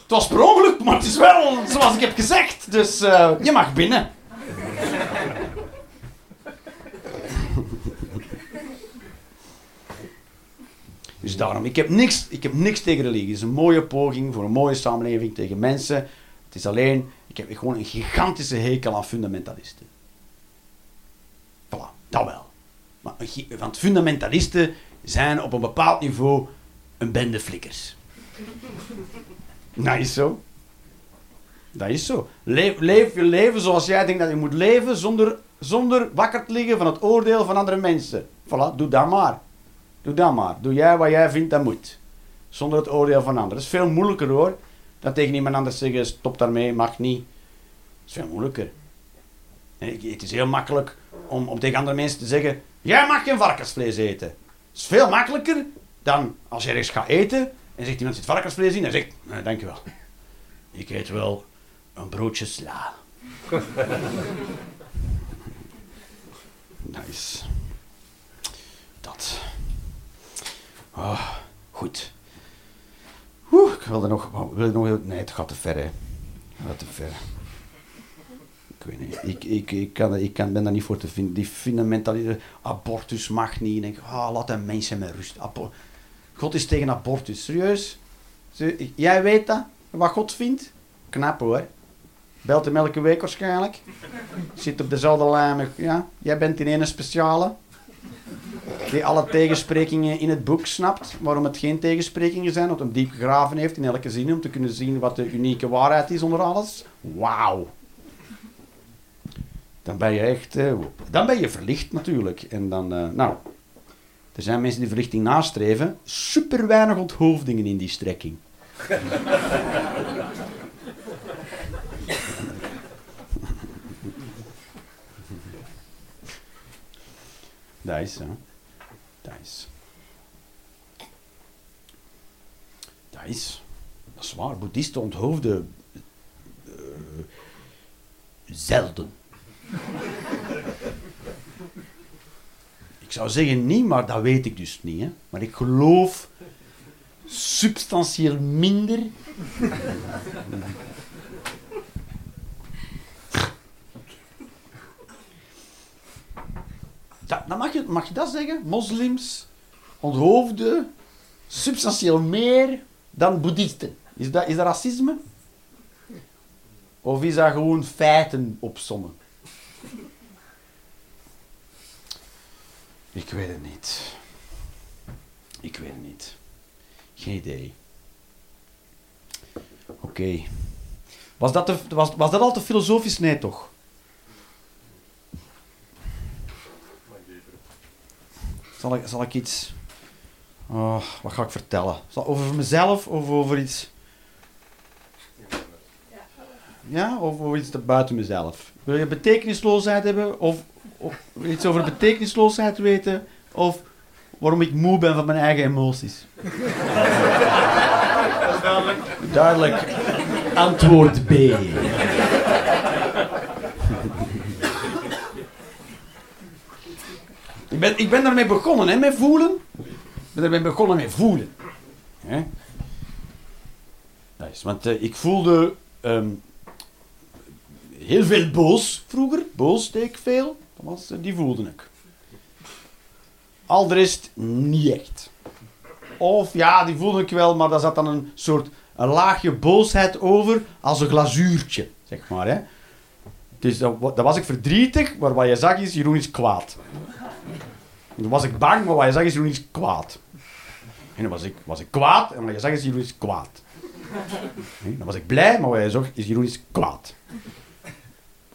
A: Het was per ongeluk, maar het is wel zoals ik heb gezegd. Dus eh, je mag binnen. Dus daarom, ik heb, niks, ik heb niks tegen religie. Het is een mooie poging voor een mooie samenleving tegen mensen. Het is alleen, ik heb gewoon een gigantische hekel aan fundamentalisten. Voilà, dat wel. Maar, want fundamentalisten zijn op een bepaald niveau een bende flikkers. Dat is zo. Dat is zo. Leef, leef je leven zoals jij denkt dat je moet leven, zonder, zonder wakker te liggen van het oordeel van andere mensen. Voilà, doe dat maar. Doe dat maar. Doe jij wat jij vindt dat moet. Zonder het oordeel van anderen. Dat is veel moeilijker hoor. Dan tegen iemand anders zeggen, stop daarmee, mag niet. Dat is veel moeilijker. Nee, Het is heel makkelijk om, om tegen andere mensen te zeggen, jij mag geen varkensvlees eten. Het is veel makkelijker dan als je ergens gaat eten en zegt iemand zit varkensvlees in en zegt, nee, dankjewel. Ik eet wel een broodje sla. nice. Dat. Oh, goed. Oeh, ik wilde nog, wou- wil ik nog... Nee, het gaat te ver, hè. Het gaat te ver. Ik weet niet. Ik, ik, ik, kan, ik kan, ben daar niet voor te vinden. Die fundamentalisme... Abortus mag niet. Ik denk, ah, laat de mensen met rust. God is tegen abortus. Serieus? Jij weet dat? Wat God vindt? Knap hoor. Belt hem elke week waarschijnlijk. Zit op dezelfde lijn. Ja, jij bent in ene speciale. Die alle tegensprekingen in het boek snapt. Waarom het geen tegensprekingen zijn. Want hem diep gegraven heeft in elke zin. Om te kunnen zien wat de unieke waarheid is onder alles. Wauw. Dan ben je echt... eh, dan ben je verlicht natuurlijk. En dan... eh, nou... Er zijn mensen die verlichting nastreven. Super weinig onthoofdingen in die strekking. Is, hè. Dat is. Dat is waar. Boeddhisten onthoofden eh, zelden. ik zou zeggen niet, maar dat weet ik dus niet. Hè. Maar ik geloof substantieel minder. Dat, dan mag, je, mag je dat zeggen? Moslims onthoofden substantieel meer dan boeddhisten. Is dat, is dat racisme? Of is dat gewoon feiten opsommen? Ik weet het niet. Ik weet het niet. Geen idee. Oké. Was, dat was, was dat al te filosofisch? Nee, toch? Zal ik, zal ik iets... Oh, wat ga ik vertellen? Zal, over mezelf of over iets... Ja, of over iets te buiten mezelf? Wil je betekenisloosheid hebben? Of, of iets over betekenisloosheid weten? Of waarom ik moe ben van mijn eigen emoties? Duidelijk. Antwoord B. ik, ben, ik ben daarmee begonnen, hè, met voelen. Ik ben daarmee begonnen met voelen. Hè? Dat want eh, ik voelde ehm, heel veel boos vroeger. Boos deed ik veel. Dat was, eh, die voelde ik. Al de rest niet echt. Of ja, die voelde ik wel, maar daar zat dan een soort een laagje boosheid over als een glazuurtje, zeg maar. Hè. Dus dan was ik verdrietig, maar wat je zag is, Jeroen is kwaad. En dan was ik bang, maar wat je zag is, Jeroen is kwaad. En dan was ik, was ik kwaad, en wat je zag is, Jeroen is kwaad. Dan was ik blij, maar wat je zag is, Jeroen is kwaad.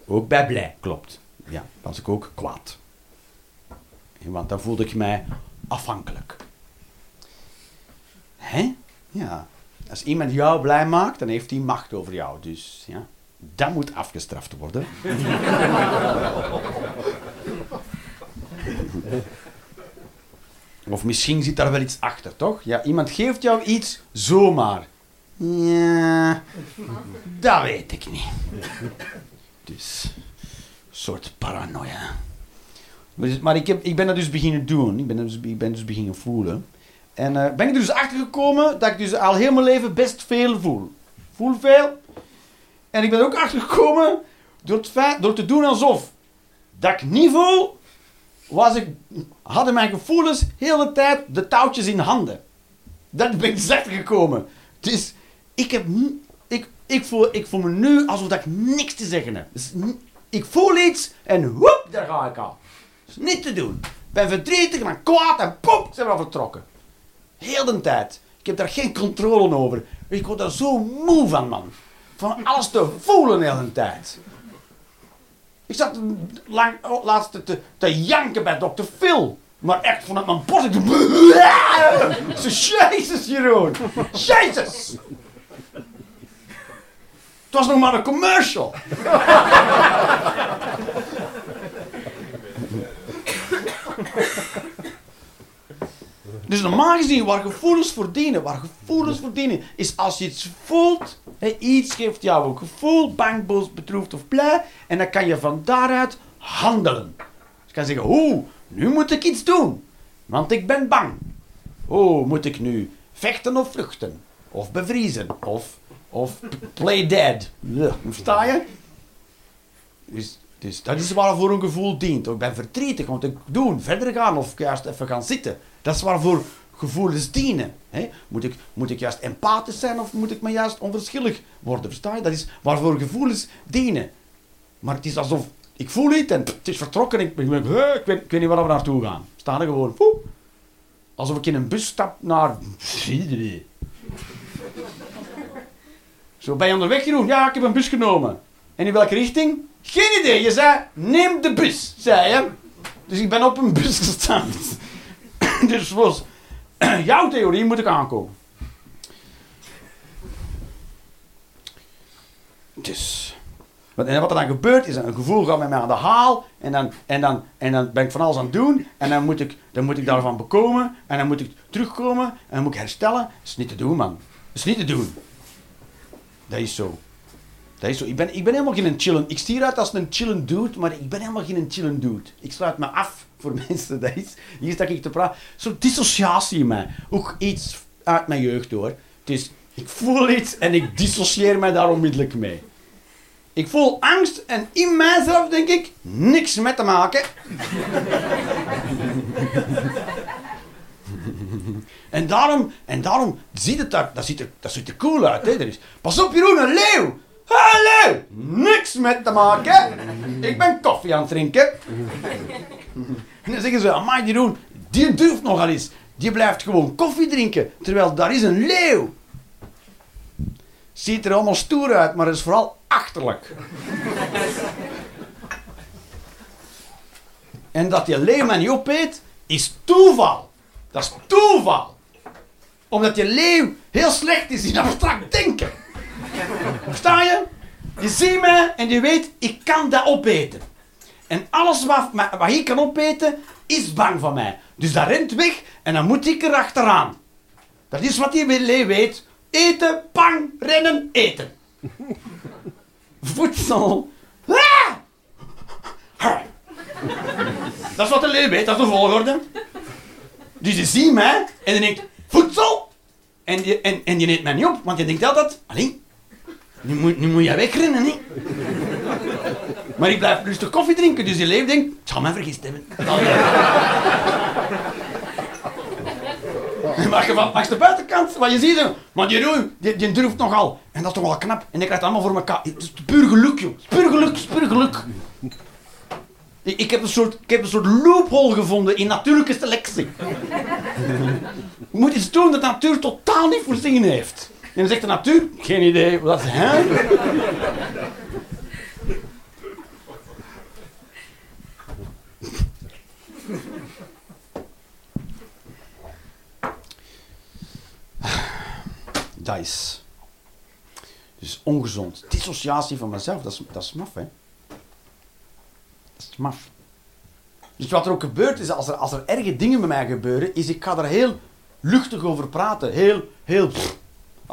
A: Ook bij blij, klopt. Ja, was ik ook kwaad. Want dan voelde ik mij afhankelijk. Hè? Ja. Als iemand jou blij maakt, dan heeft hij macht over jou. Dus ja, dat moet afgestraft worden. Of misschien zit daar wel iets achter, toch? Ja, iemand geeft jou iets zomaar. Ja, dat weet ik niet. Dus, een soort paranoia. Maar dus- Maar ik, heb, ik ben dat dus beginnen doen. Ik ben, dus, ik ben dus beginnen voelen. En eh, ben ik er dus achter gekomen dat ik dus al heel mijn leven best veel voel. Voel veel. En ik ben er ook achter gekomen door, het feit, door te doen alsof dat ik niet voel, was ik, hadden mijn gevoelens de tijd de touwtjes in handen. Dat ben ik achter gekomen. Dus ik, heb, ik, ik, voel, ik voel me nu alsof ik niks te zeggen heb. Dus ik voel iets en woep, daar ga ik al. Dat is niet te doen. Ik ben verdrietig ben kwaad en pop, zijn we al vertrokken. Heel de tijd. Ik heb daar geen controle over. Ik word daar zo moe van, man. Van alles te voelen de hele tijd. Ik zat lang, oh, laatst te, janken bij dokter Phil. Maar echt vanuit mijn doe... Ik zei, Jezus, Jeroen. Jezus. Het was nog maar een commercial. Dus normaal gezien, waar gevoelens voor dienen, waar gevoelens voor dienen, is als je iets voelt, hè, iets geeft jou een gevoel, bang, boos, bedroefd of blij, en dan kan je van daaruit handelen. Dus je kan zeggen, oeh, nu moet ik iets doen, want ik ben bang. Oh, moet ik nu vechten of vluchten? Of bevriezen? Of, of play dead? Versta je? Dus, dus dat is waarvoor een gevoel dient. Ik ben verdrietig, want ik doen, verder gaan of juist even gaan zitten. Dat is waarvoor gevoelens dienen. Hè? Moet, ik, moet ik juist empathisch zijn of moet ik me juist onverschillig worden? Versta je? Dat is waarvoor gevoelens dienen. Maar het is alsof ik voel iets en het is vertrokken en ik, ben- ik, weet, ik weet niet waar we naartoe gaan. Staan er gewoon. Alsof ik in een bus stap naar. Zo ben je onderweg genoeg? Ja, ik heb een bus genomen. En in welke richting? Geen idee. Je zei, neem de bus, zei je. Dus ik ben op een bus gestaan. dus volgens jouw theorie moet ik aankomen. Dus. Wat, en wat er dan gebeurt is, een gevoel gaat met mij aan de haal. En dan, en, dan, en dan ben ik van alles aan het doen. En dan moet, ik, dan moet ik daarvan bekomen. En dan moet ik terugkomen. En dan moet ik herstellen. Dat is niet te doen, man. Dat is niet te doen. Dat is zo. Dat is zo. Ik ben, ik ben helemaal geen chillen. Ik stier uit als een chillen dude, maar ik ben helemaal geen chillen dude. Ik sluit me af voor mensen. Dat is, hier sta ik te praten. Zo'n dissociatie in mij. Ook iets uit mijn jeugd hoor. Dus ik voel iets en ik dissocieer mij daar onmiddellijk mee. Ik voel angst en in mijzelf denk ik, niks met te maken. En daarom, en daarom ziet het daar, dat ziet er, dat ziet er cool uit. Hè? Er is, pas op Jeroen, een leeuw! Hallo! Niks met te maken. Ik ben koffie aan het drinken. En dan zeggen ze, amai Jeroen, die durft nogal eens. Die blijft gewoon koffie drinken, terwijl daar is een leeuw. Ziet er allemaal stoer uit, maar is vooral achterlijk. en dat die leeuw mij niet opeet, is toeval. Dat is toeval. Omdat die leeuw heel slecht is in abstract denken. Versta je? Je ziet mij en je weet, ik kan dat opeten. En alles wat, wat ik kan opeten, is bang van mij. Dus dat rent weg en dan moet ik er achteraan. Dat is wat die leeuw weet. Eten, bang, rennen, eten. Voedsel. Ah! Dat is wat de leeuw weet, dat is de volgorde. Dus je ziet mij en je denkt, voedsel. En je, en, en je neemt mij niet op, want je denkt altijd, alleen, nu moet, nu moet je wegrennen, hè. Maar ik blijf rustig koffie drinken, dus je leeuw denkt, ik zal mij vergist hebben. Mag je van langs de buitenkant, wat je ziet, hè. maar die Jeroen, die, die durft nogal. En dat is toch wel knap. En die krijgt het allemaal voor elkaar. Het is puur geluk, joh. Het puur geluk, het puur geluk. Ik, ik, heb een soort, ik heb een soort loophole gevonden in natuurlijke selectie. Je moet iets doen dat de natuur totaal niet voorzien heeft. Dan zegt de natuur, geen idee wat is. Dat is. Dus ongezond. Dissociatie van mezelf, dat is, dat is maf, hè? Dat is maf. Dus wat er ook gebeurt is, als er, als er erge dingen bij mij gebeuren, is ik ga er heel luchtig over praten. Heel, heel, pff,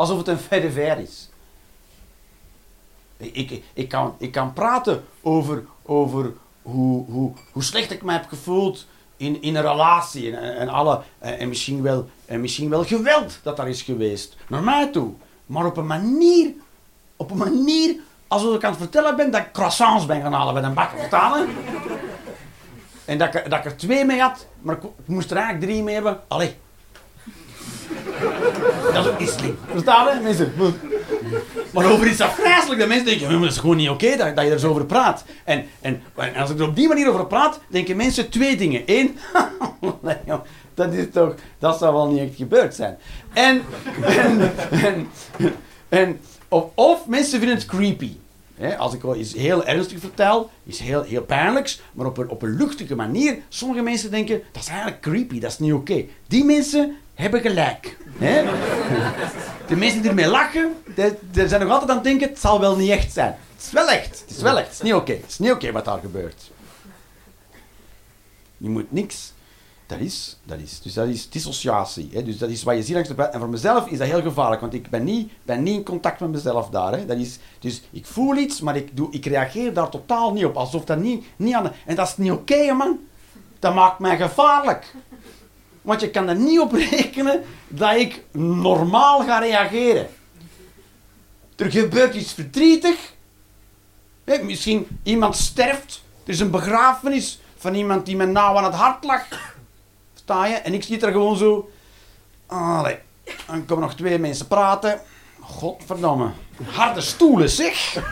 A: alsof het een verre ver is. Ik, ik, ik, kan, ik kan praten over, over hoe, hoe, hoe slecht ik me heb gevoeld in, in een relatie. En, en, alle, en, en misschien wel, en misschien wel geweld dat er is geweest. Naar mij toe. Maar op een manier, op een manier alsof ik aan het vertellen ben dat ik croissants ben gaan halen bij een bakker. Vertalen? En dat ik, dat ik er twee mee had, maar ik, ik moest er eigenlijk drie mee hebben. Allee. Dat is niet. Verstaan je, mensen? Maar over iets afgrijzelijk, dat mensen denken, "Ja, maar dat is gewoon niet oké dat, dat je er zo over praat. En, en, en als ik er op die manier over praat, denken mensen twee dingen. Eén, dat is toch, dat zou wel niet echt gebeurd zijn. En, en, en, en of, of mensen vinden het creepy. Hè, als ik iets heel ernstig vertel, iets heel, heel pijnlijks, maar op een, op een luchtige manier. Sommige mensen denken, dat is eigenlijk creepy, dat is niet oké. Die mensen hebben gelijk. Hè? De mensen die ermee lachen, die, zijn nog altijd aan het denken, het zal wel niet echt zijn. Het is wel echt, het is wel echt, het is niet oké. Het is niet oké wat daar gebeurt. Je moet niks. Dat is, dat is. Dus dat is dissociatie. Hè? Dus dat is wat je ziet langs de buiten. En voor mezelf is dat heel gevaarlijk, want ik ben niet, ben niet in contact met mezelf daar. Hè? Dat is, dus ik voel iets, maar ik, doe, ik reageer daar totaal niet op. Alsof dat niet, niet aan En dat is niet oké, man. Dat maakt mij gevaarlijk. Want je kan er niet op rekenen dat ik normaal ga reageren. Er gebeurt iets verdrietig. Misschien iemand sterft. Er is een begrafenis van iemand die me nauw aan het hart lag. Sta je? En ik zit er gewoon zo. Allee. Dan komen nog twee mensen praten. Godverdomme. Harde stoelen, zeg. Dat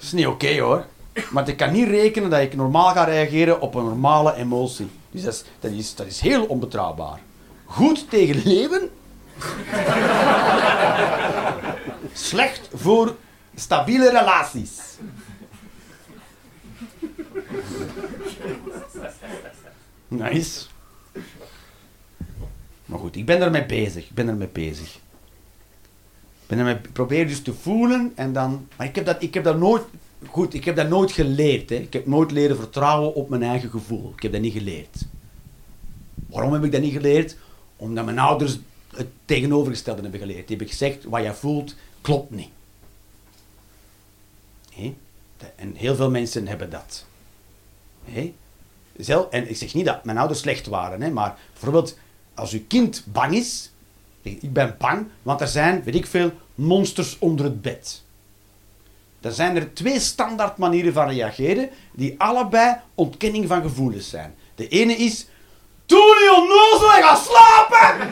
A: is niet oké hoor. Maar ik kan niet rekenen dat ik normaal ga reageren op een normale emotie. Dus dat is, dat is, dat is heel onbetrouwbaar. Goed tegen leven. Slecht voor stabiele relaties. Nice. Maar goed, ik ben ermee bezig. Ik ben ermee bezig. Ik ben ermee, probeer dus te voelen en dan... Maar ik heb dat, ik heb dat nooit... Goed, ik heb dat nooit geleerd. Hè. Ik heb nooit leren vertrouwen op mijn eigen gevoel. Ik heb dat niet geleerd. Waarom heb ik dat niet geleerd? Omdat mijn ouders het tegenovergestelde hebben geleerd. Die hebben gezegd, wat jij voelt, klopt niet. En heel veel mensen hebben dat. Zelf, en ik zeg niet dat mijn ouders slecht waren, hè, maar bijvoorbeeld als uw kind bang is, ik ben bang, want er zijn, weet ik veel, monsters onder het bed. Dan zijn er twee standaard manieren van reageren, die allebei ontkenning van gevoelens zijn. De ene is, doe niet onnozel en ga slapen!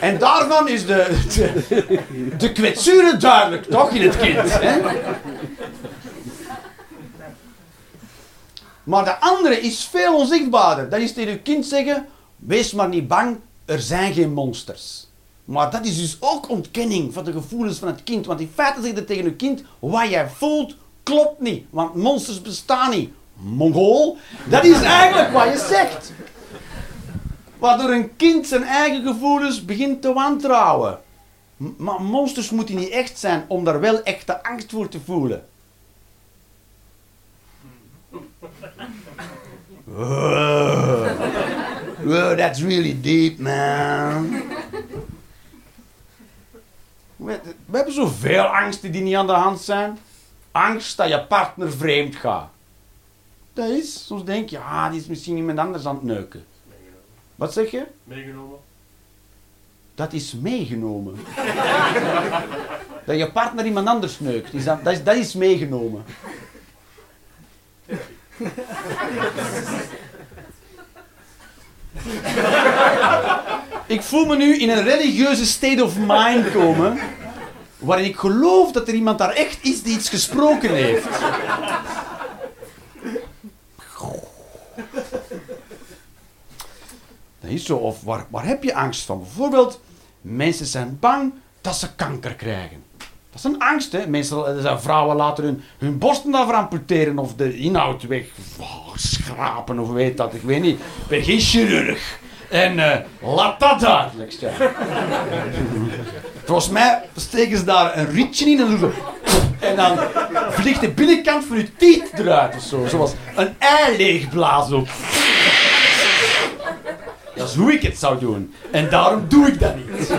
A: en daarvan is de, de, kwetsuren duidelijk, toch, in het kind. Hè? Maar de andere is veel onzichtbaarder. Dat is tegen je kind zeggen: wees maar niet bang, er zijn geen monsters. Maar dat is dus ook ontkenning van de gevoelens van het kind. Want in feite zeg je tegen je kind: wat jij voelt klopt niet, want monsters bestaan niet. Mongool, dat is eigenlijk wat je zegt. Waardoor een kind zijn eigen gevoelens begint te wantrouwen. Maar monsters moeten niet echt zijn om daar wel echte angst voor te voelen. That's really deep, man. We, we hebben zoveel angsten die niet aan de hand zijn. Angst dat je partner vreemd gaat. Dat is, soms denk je, ah, die is misschien iemand anders aan het neuken. Wat zeg je?
C: Meegenomen?
A: Dat is meegenomen. dat je partner iemand anders neukt, is dat, dat, is, dat is meegenomen. Ik voel me nu in een religieuze state of mind komen, waarin ik geloof dat er iemand daar echt is die iets gesproken heeft. Dat is zo. Of waar, waar heb je angst van? Bijvoorbeeld, mensen zijn bang dat ze kanker krijgen. Dat is een angst, hè. Mensen, er zijn vrouwen laten hun, hun borsten daarvoor amputeren of de inhoud weg schrapen of weet dat. Ik weet niet. Ik ben geen. En eh, laat dat duidelijk zijn. Volgens mij steken ze daar een rietje in en doen ze... En dan vliegt de binnenkant van je tiet eruit of zo. Zoals een ei leegblazen. Dat is hoe ik het zou doen. En daarom doe ik dat niet.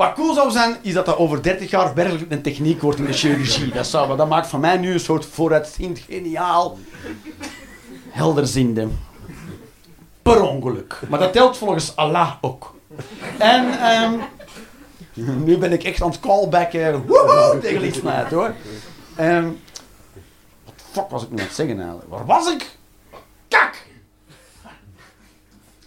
A: Wat cool zou zijn, is dat dat over 30 jaar werkelijk een techniek wordt in de chirurgie. Dat, zou, dat maakt van mij nu een soort vooruitziend, geniaal, helderziende. Per ongeluk. Maar dat telt volgens Allah ook. En ehm, nu ben ik echt aan het callbacken. Woehoe, tegen lichtmaat hoor. Ehm, wat was ik nu aan het zeggen eigenlijk? Waar was ik? Kak!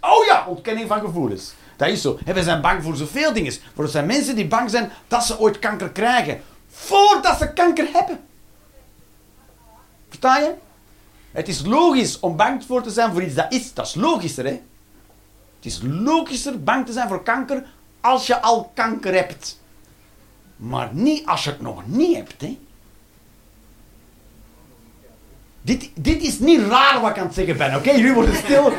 A: Oh ja, ontkenning van gevoelens. Dat is zo. We zijn bang voor zoveel dingen. Maar er zijn mensen die bang zijn dat ze ooit kanker krijgen. Voordat ze kanker hebben. Versta je? Het is logisch om bang voor te zijn voor iets dat is. Dat is logischer, hè? Het is logischer bang te zijn voor kanker als je al kanker hebt. Maar niet als je het nog niet hebt, hè? Dit, dit is niet raar wat ik aan het zeggen ben, oké? Jullie worden stil.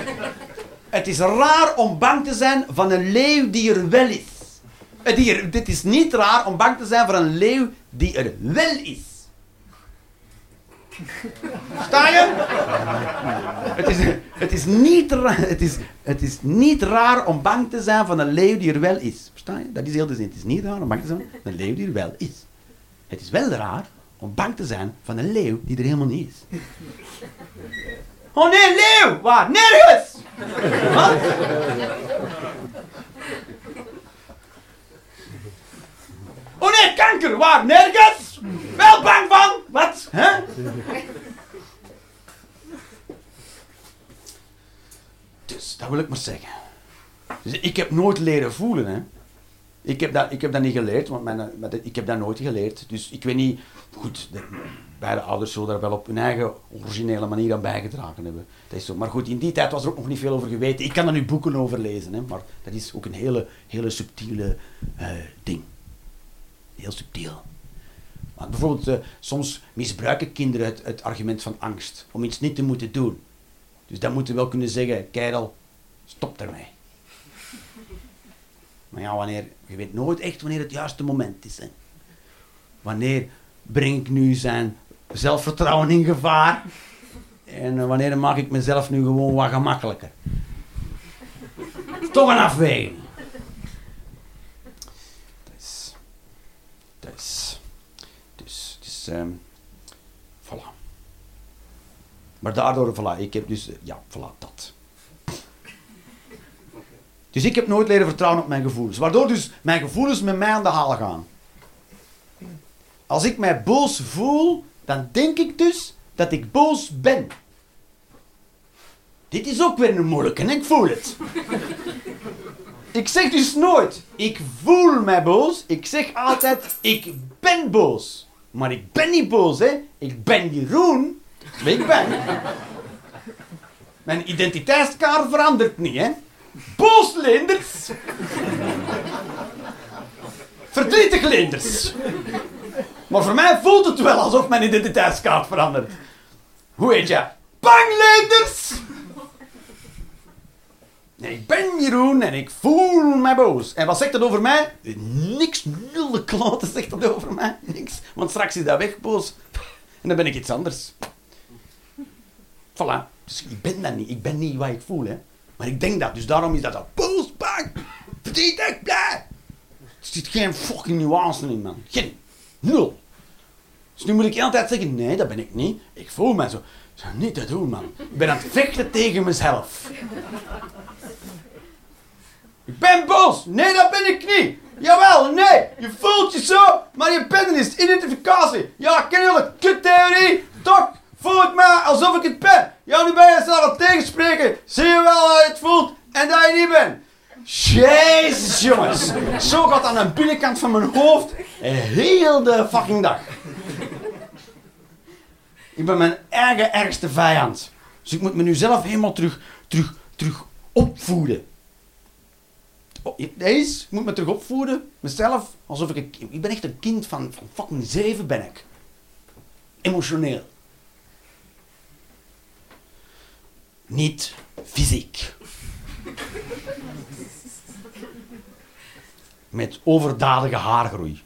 A: Het is raar om bang te zijn van een leeuw die er wel is. Het dit is niet raar om bang te zijn voor een leeuw die er wel is. Sta je? Het is, het, is niet raar, het, is, het is niet raar om bang te zijn van een leeuw die er wel is. Versta je? Dat is heel de zin. Het is niet raar om bang te zijn van een leeuw die er wel is. Het is wel raar om bang te zijn van een leeuw die er helemaal niet is. Oh nee, leeuw! Waar? Nergens! Oh nee, kanker! Waar? Nergens! Wel bang van! Wat? Hè? Dus, dat wil ik maar zeggen. Dus ik heb nooit leren voelen, hè. Ik heb dat, ik heb dat niet geleerd, want mijn, mijn- ik heb dat nooit geleerd. Dus ik weet niet... Goed, beide ouders zullen daar wel op hun eigen originele manier aan bijgedragen hebben. Dat is zo. Maar goed, in die tijd was er ook nog niet veel over geweten. Ik kan er nu boeken over lezen, hè, maar dat is ook een hele, hele subtiele eh, ding. Heel subtiel. Maar bijvoorbeeld, eh, soms misbruiken kinderen het, argument van angst om iets niet te moeten doen. Dus dan moeten we wel kunnen zeggen, kerel, stop ermee. Maar ja, wanneer, je weet nooit echt wanneer het juiste moment is. Hè. Wanneer breng ik nu zijn zelfvertrouwen in gevaar? En eh, wanneer maak ik mezelf nu gewoon wat gemakkelijker? Toch een afweging. Dus, dus, dus, dus, ehm, voilà. Maar daardoor, voilà, ik heb dus, eh, ja, voilà, dat. Dus ik heb nooit leren vertrouwen op mijn gevoelens. Waardoor dus mijn gevoelens met mij aan de haal gaan. Als ik mij boos voel, dan denk ik dus dat ik boos ben. Dit is ook weer een moeilijke en ik voel het. Ik zeg dus nooit, ik voel mij boos. Ik zeg altijd, ik ben boos. Maar ik ben niet boos, hè. Ik ben Jeroen. Dat ik ben. Mijn identiteitskaart verandert niet, hè. Boos Leenders. Verdrietig Leenders. Maar voor mij voelt het wel alsof mijn identiteitskaart verandert. Hoe heet je? Nee, ik ben Jeroen en ik voel mij boos. En wat zegt dat over mij? Niks, nul de kloten zegt dat over mij. Niks. Want straks is dat weg, boos. En dan ben ik iets anders. Voilà. Dus ik ben dat niet. Ik ben niet wat ik voel, hè. Maar ik denk dat. Dus daarom is dat dat boos, bang, verdrietig, blij. Er zit geen fucking nuance in, man. Geen. Nul. Dus nu moet ik altijd zeggen, nee, dat ben ik niet. Ik voel mij zo. Zo niet te doen, man. Ik ben aan het vechten tegen mezelf. Ik ben boos. Nee, dat ben ik niet. Jawel, nee. Je voelt je zo, maar je bent niet. Identificatie. Ja, ken je kuttheorie? Toch voel ik me alsof ik het ben. Ja, nu ben je zelf aan het tegenspreken. Zie je wel dat je het voelt en dat je niet bent. Jezus, jongens. Zo gaat aan de binnenkant van mijn hoofd heel de fucking dag. Ik ben mijn eigen ergste vijand. Dus ik moet me nu zelf helemaal terug, terug, terug opvoeden. Oh, Deze, ik moet me terug opvoeden. Mezelf, alsof ik... een- Ik ben echt een kind van, van fucking zeven ben ik. Emotioneel. Niet fysiek. met overdadige haargroei.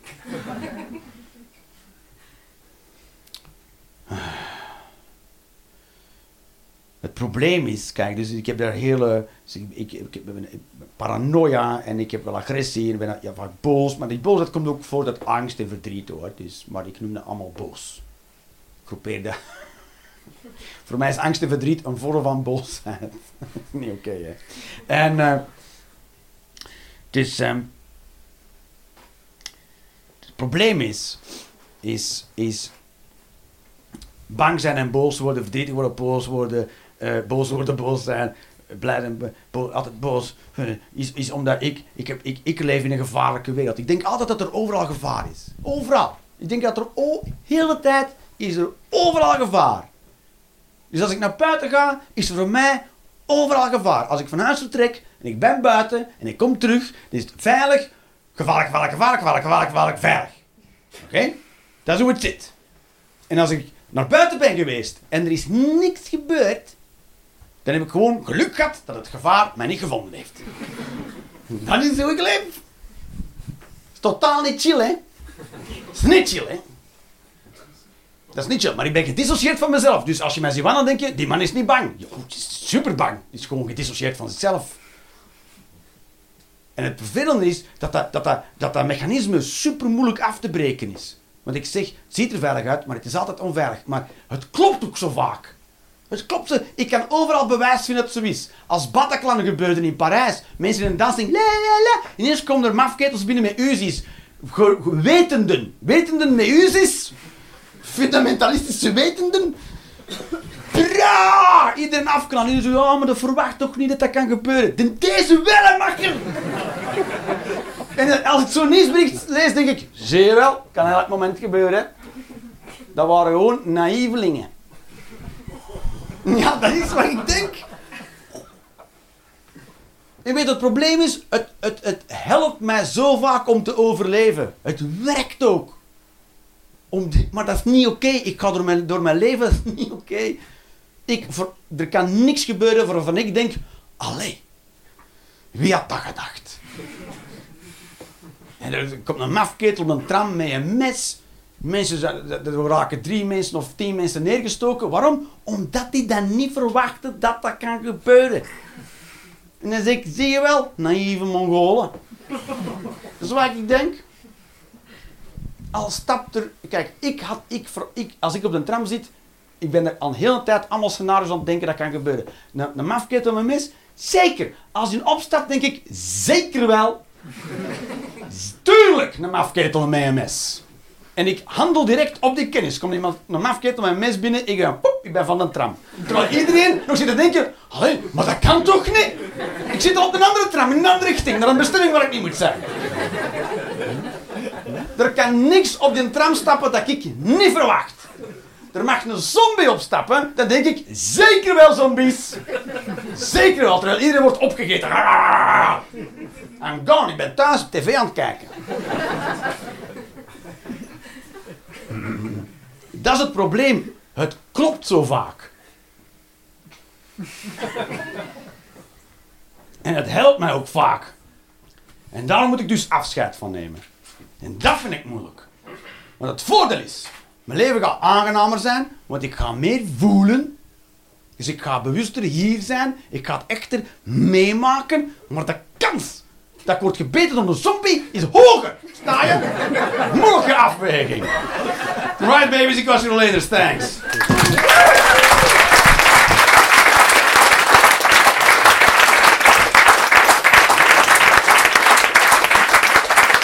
A: Het probleem is, kijk, dus ik heb daar hele, dus ik, ik, paranoia en ik heb wel agressie en ben ja, vaak boos, maar die boosheid komt ook voort uit angst en verdriet hoor, dus, maar ik noem dat allemaal boos. Probeer dat. Voor mij is angst en verdriet een vorm van boosheid. Niet oké. En, eh dus, ehm, het probleem is, is, is bang zijn en boos worden, verdrietig worden, boos worden, eh, boos worden, boos zijn, blij bo- altijd boos, is, is omdat ik, ik, heb, ik, ik leef in een gevaarlijke wereld. Ik denk altijd dat er overal gevaar is. Overal. Ik denk dat er o- heel de tijd is er overal gevaar. Dus als ik naar buiten ga, is er voor mij overal gevaar. Als ik van huis vertrek en ik ben buiten en ik kom terug, dan is het veilig, gevaarlijk, gevaarlijk, gevaarlijk, gevaarlijk, gevaarlijk, gevaarlijk, veilig. Oké? Dat is hoe het zit. En als ik naar buiten ben geweest en er is niks gebeurd, dan heb ik gewoon geluk gehad dat het gevaar mij niet gevonden heeft. Dat is hoe ik leef. is totaal niet chill, hè? Is niet chill, hè? Dat is niet chill, maar ik ben gedissocieerd van mezelf. Dus als je mij ziet wandelen, denk je, die man is niet bang. Is super bang. Is gewoon gedissocieerd van zichzelf. En het vervelende is dat, dat, dat, dat, dat mechanisme super moeilijk af te breken is. Want ik zeg, het ziet er veilig uit, maar het is altijd onveilig. Maar het klopt ook zo vaak. Het klopt. Ik kan overal bewijs vinden dat het zo is. Als Bataclan gebeurde in Parijs, mensen in een dansing, la la la. Ineens komen er mafketels binnen met Uzi's. Wetenden. Wetenden met Uzi's. Fundamentalistische wetenden. Ja, iedereen afknallen. Iedereen zo, ja, maar dat verwacht toch niet dat dat kan gebeuren. Den deze makker. En als ik zo'n nieuwsbericht lees, denk ik, je wel, kan elk moment gebeuren. Dat waren gewoon naïvelingen. Ja, dat is wat ik denk. Je weet, het probleem is, het, het, het helpt mij zo vaak om te overleven. Het werkt ook. Om maar dat is niet oké. Ik ga door mijn, door mijn leven, dat is niet oké. Ik, er kan niks gebeuren waarvan ik denk, allee, wie had dat gedacht? En er komt een mafketel op een tram met een mes. Mensen, er raken drie mensen of tien mensen neergestoken. Waarom? Omdat die dan niet verwachten dat dat kan gebeuren. En dan zeg ik, zie je wel, naïeve Mongolen. Dat is wat ik denk. Al stapt er... Kijk, ik had, ik, ik, als ik op de tram zit, ik ben er al heel de tijd allemaal scenario's aan het denken dat kan gebeuren. Een, een mafketel met een mes, zeker. Als hij opstapt, denk ik, zeker wel. Tuurlijk, een mafketel met een mes. En ik handel direct op die kennis. Komt iemand een mafketel met een mes binnen, ik ga, poep, ik ben van de tram. Terwijl iedereen nog zit te denken, allee, maar dat kan toch niet? Ik zit al op een andere tram, in een andere richting, naar een bestemming waar ik niet moet zijn. Er kan niks op die tram stappen dat ik niet verwacht. Er mag een zombie opstappen, dan denk ik, zeker wel zombies. Zeker wel, terwijl iedereen wordt opgegeten. I'm gone, ik ben thuis op tv aan het kijken. Dat is het probleem. Het klopt zo vaak. En het helpt mij ook vaak. En daar moet ik dus afscheid van nemen. En dat vind ik moeilijk. Maar het voordeel is, mijn leven gaat aangenamer zijn, want ik ga meer voelen. Dus ik ga bewuster hier zijn. Ik ga het echter meemaken. Maar de kans dat ik word gebeten door een zombie is hoger. Sta je? Moeilijke afweging. Right babies, ik was hier later. Thanks.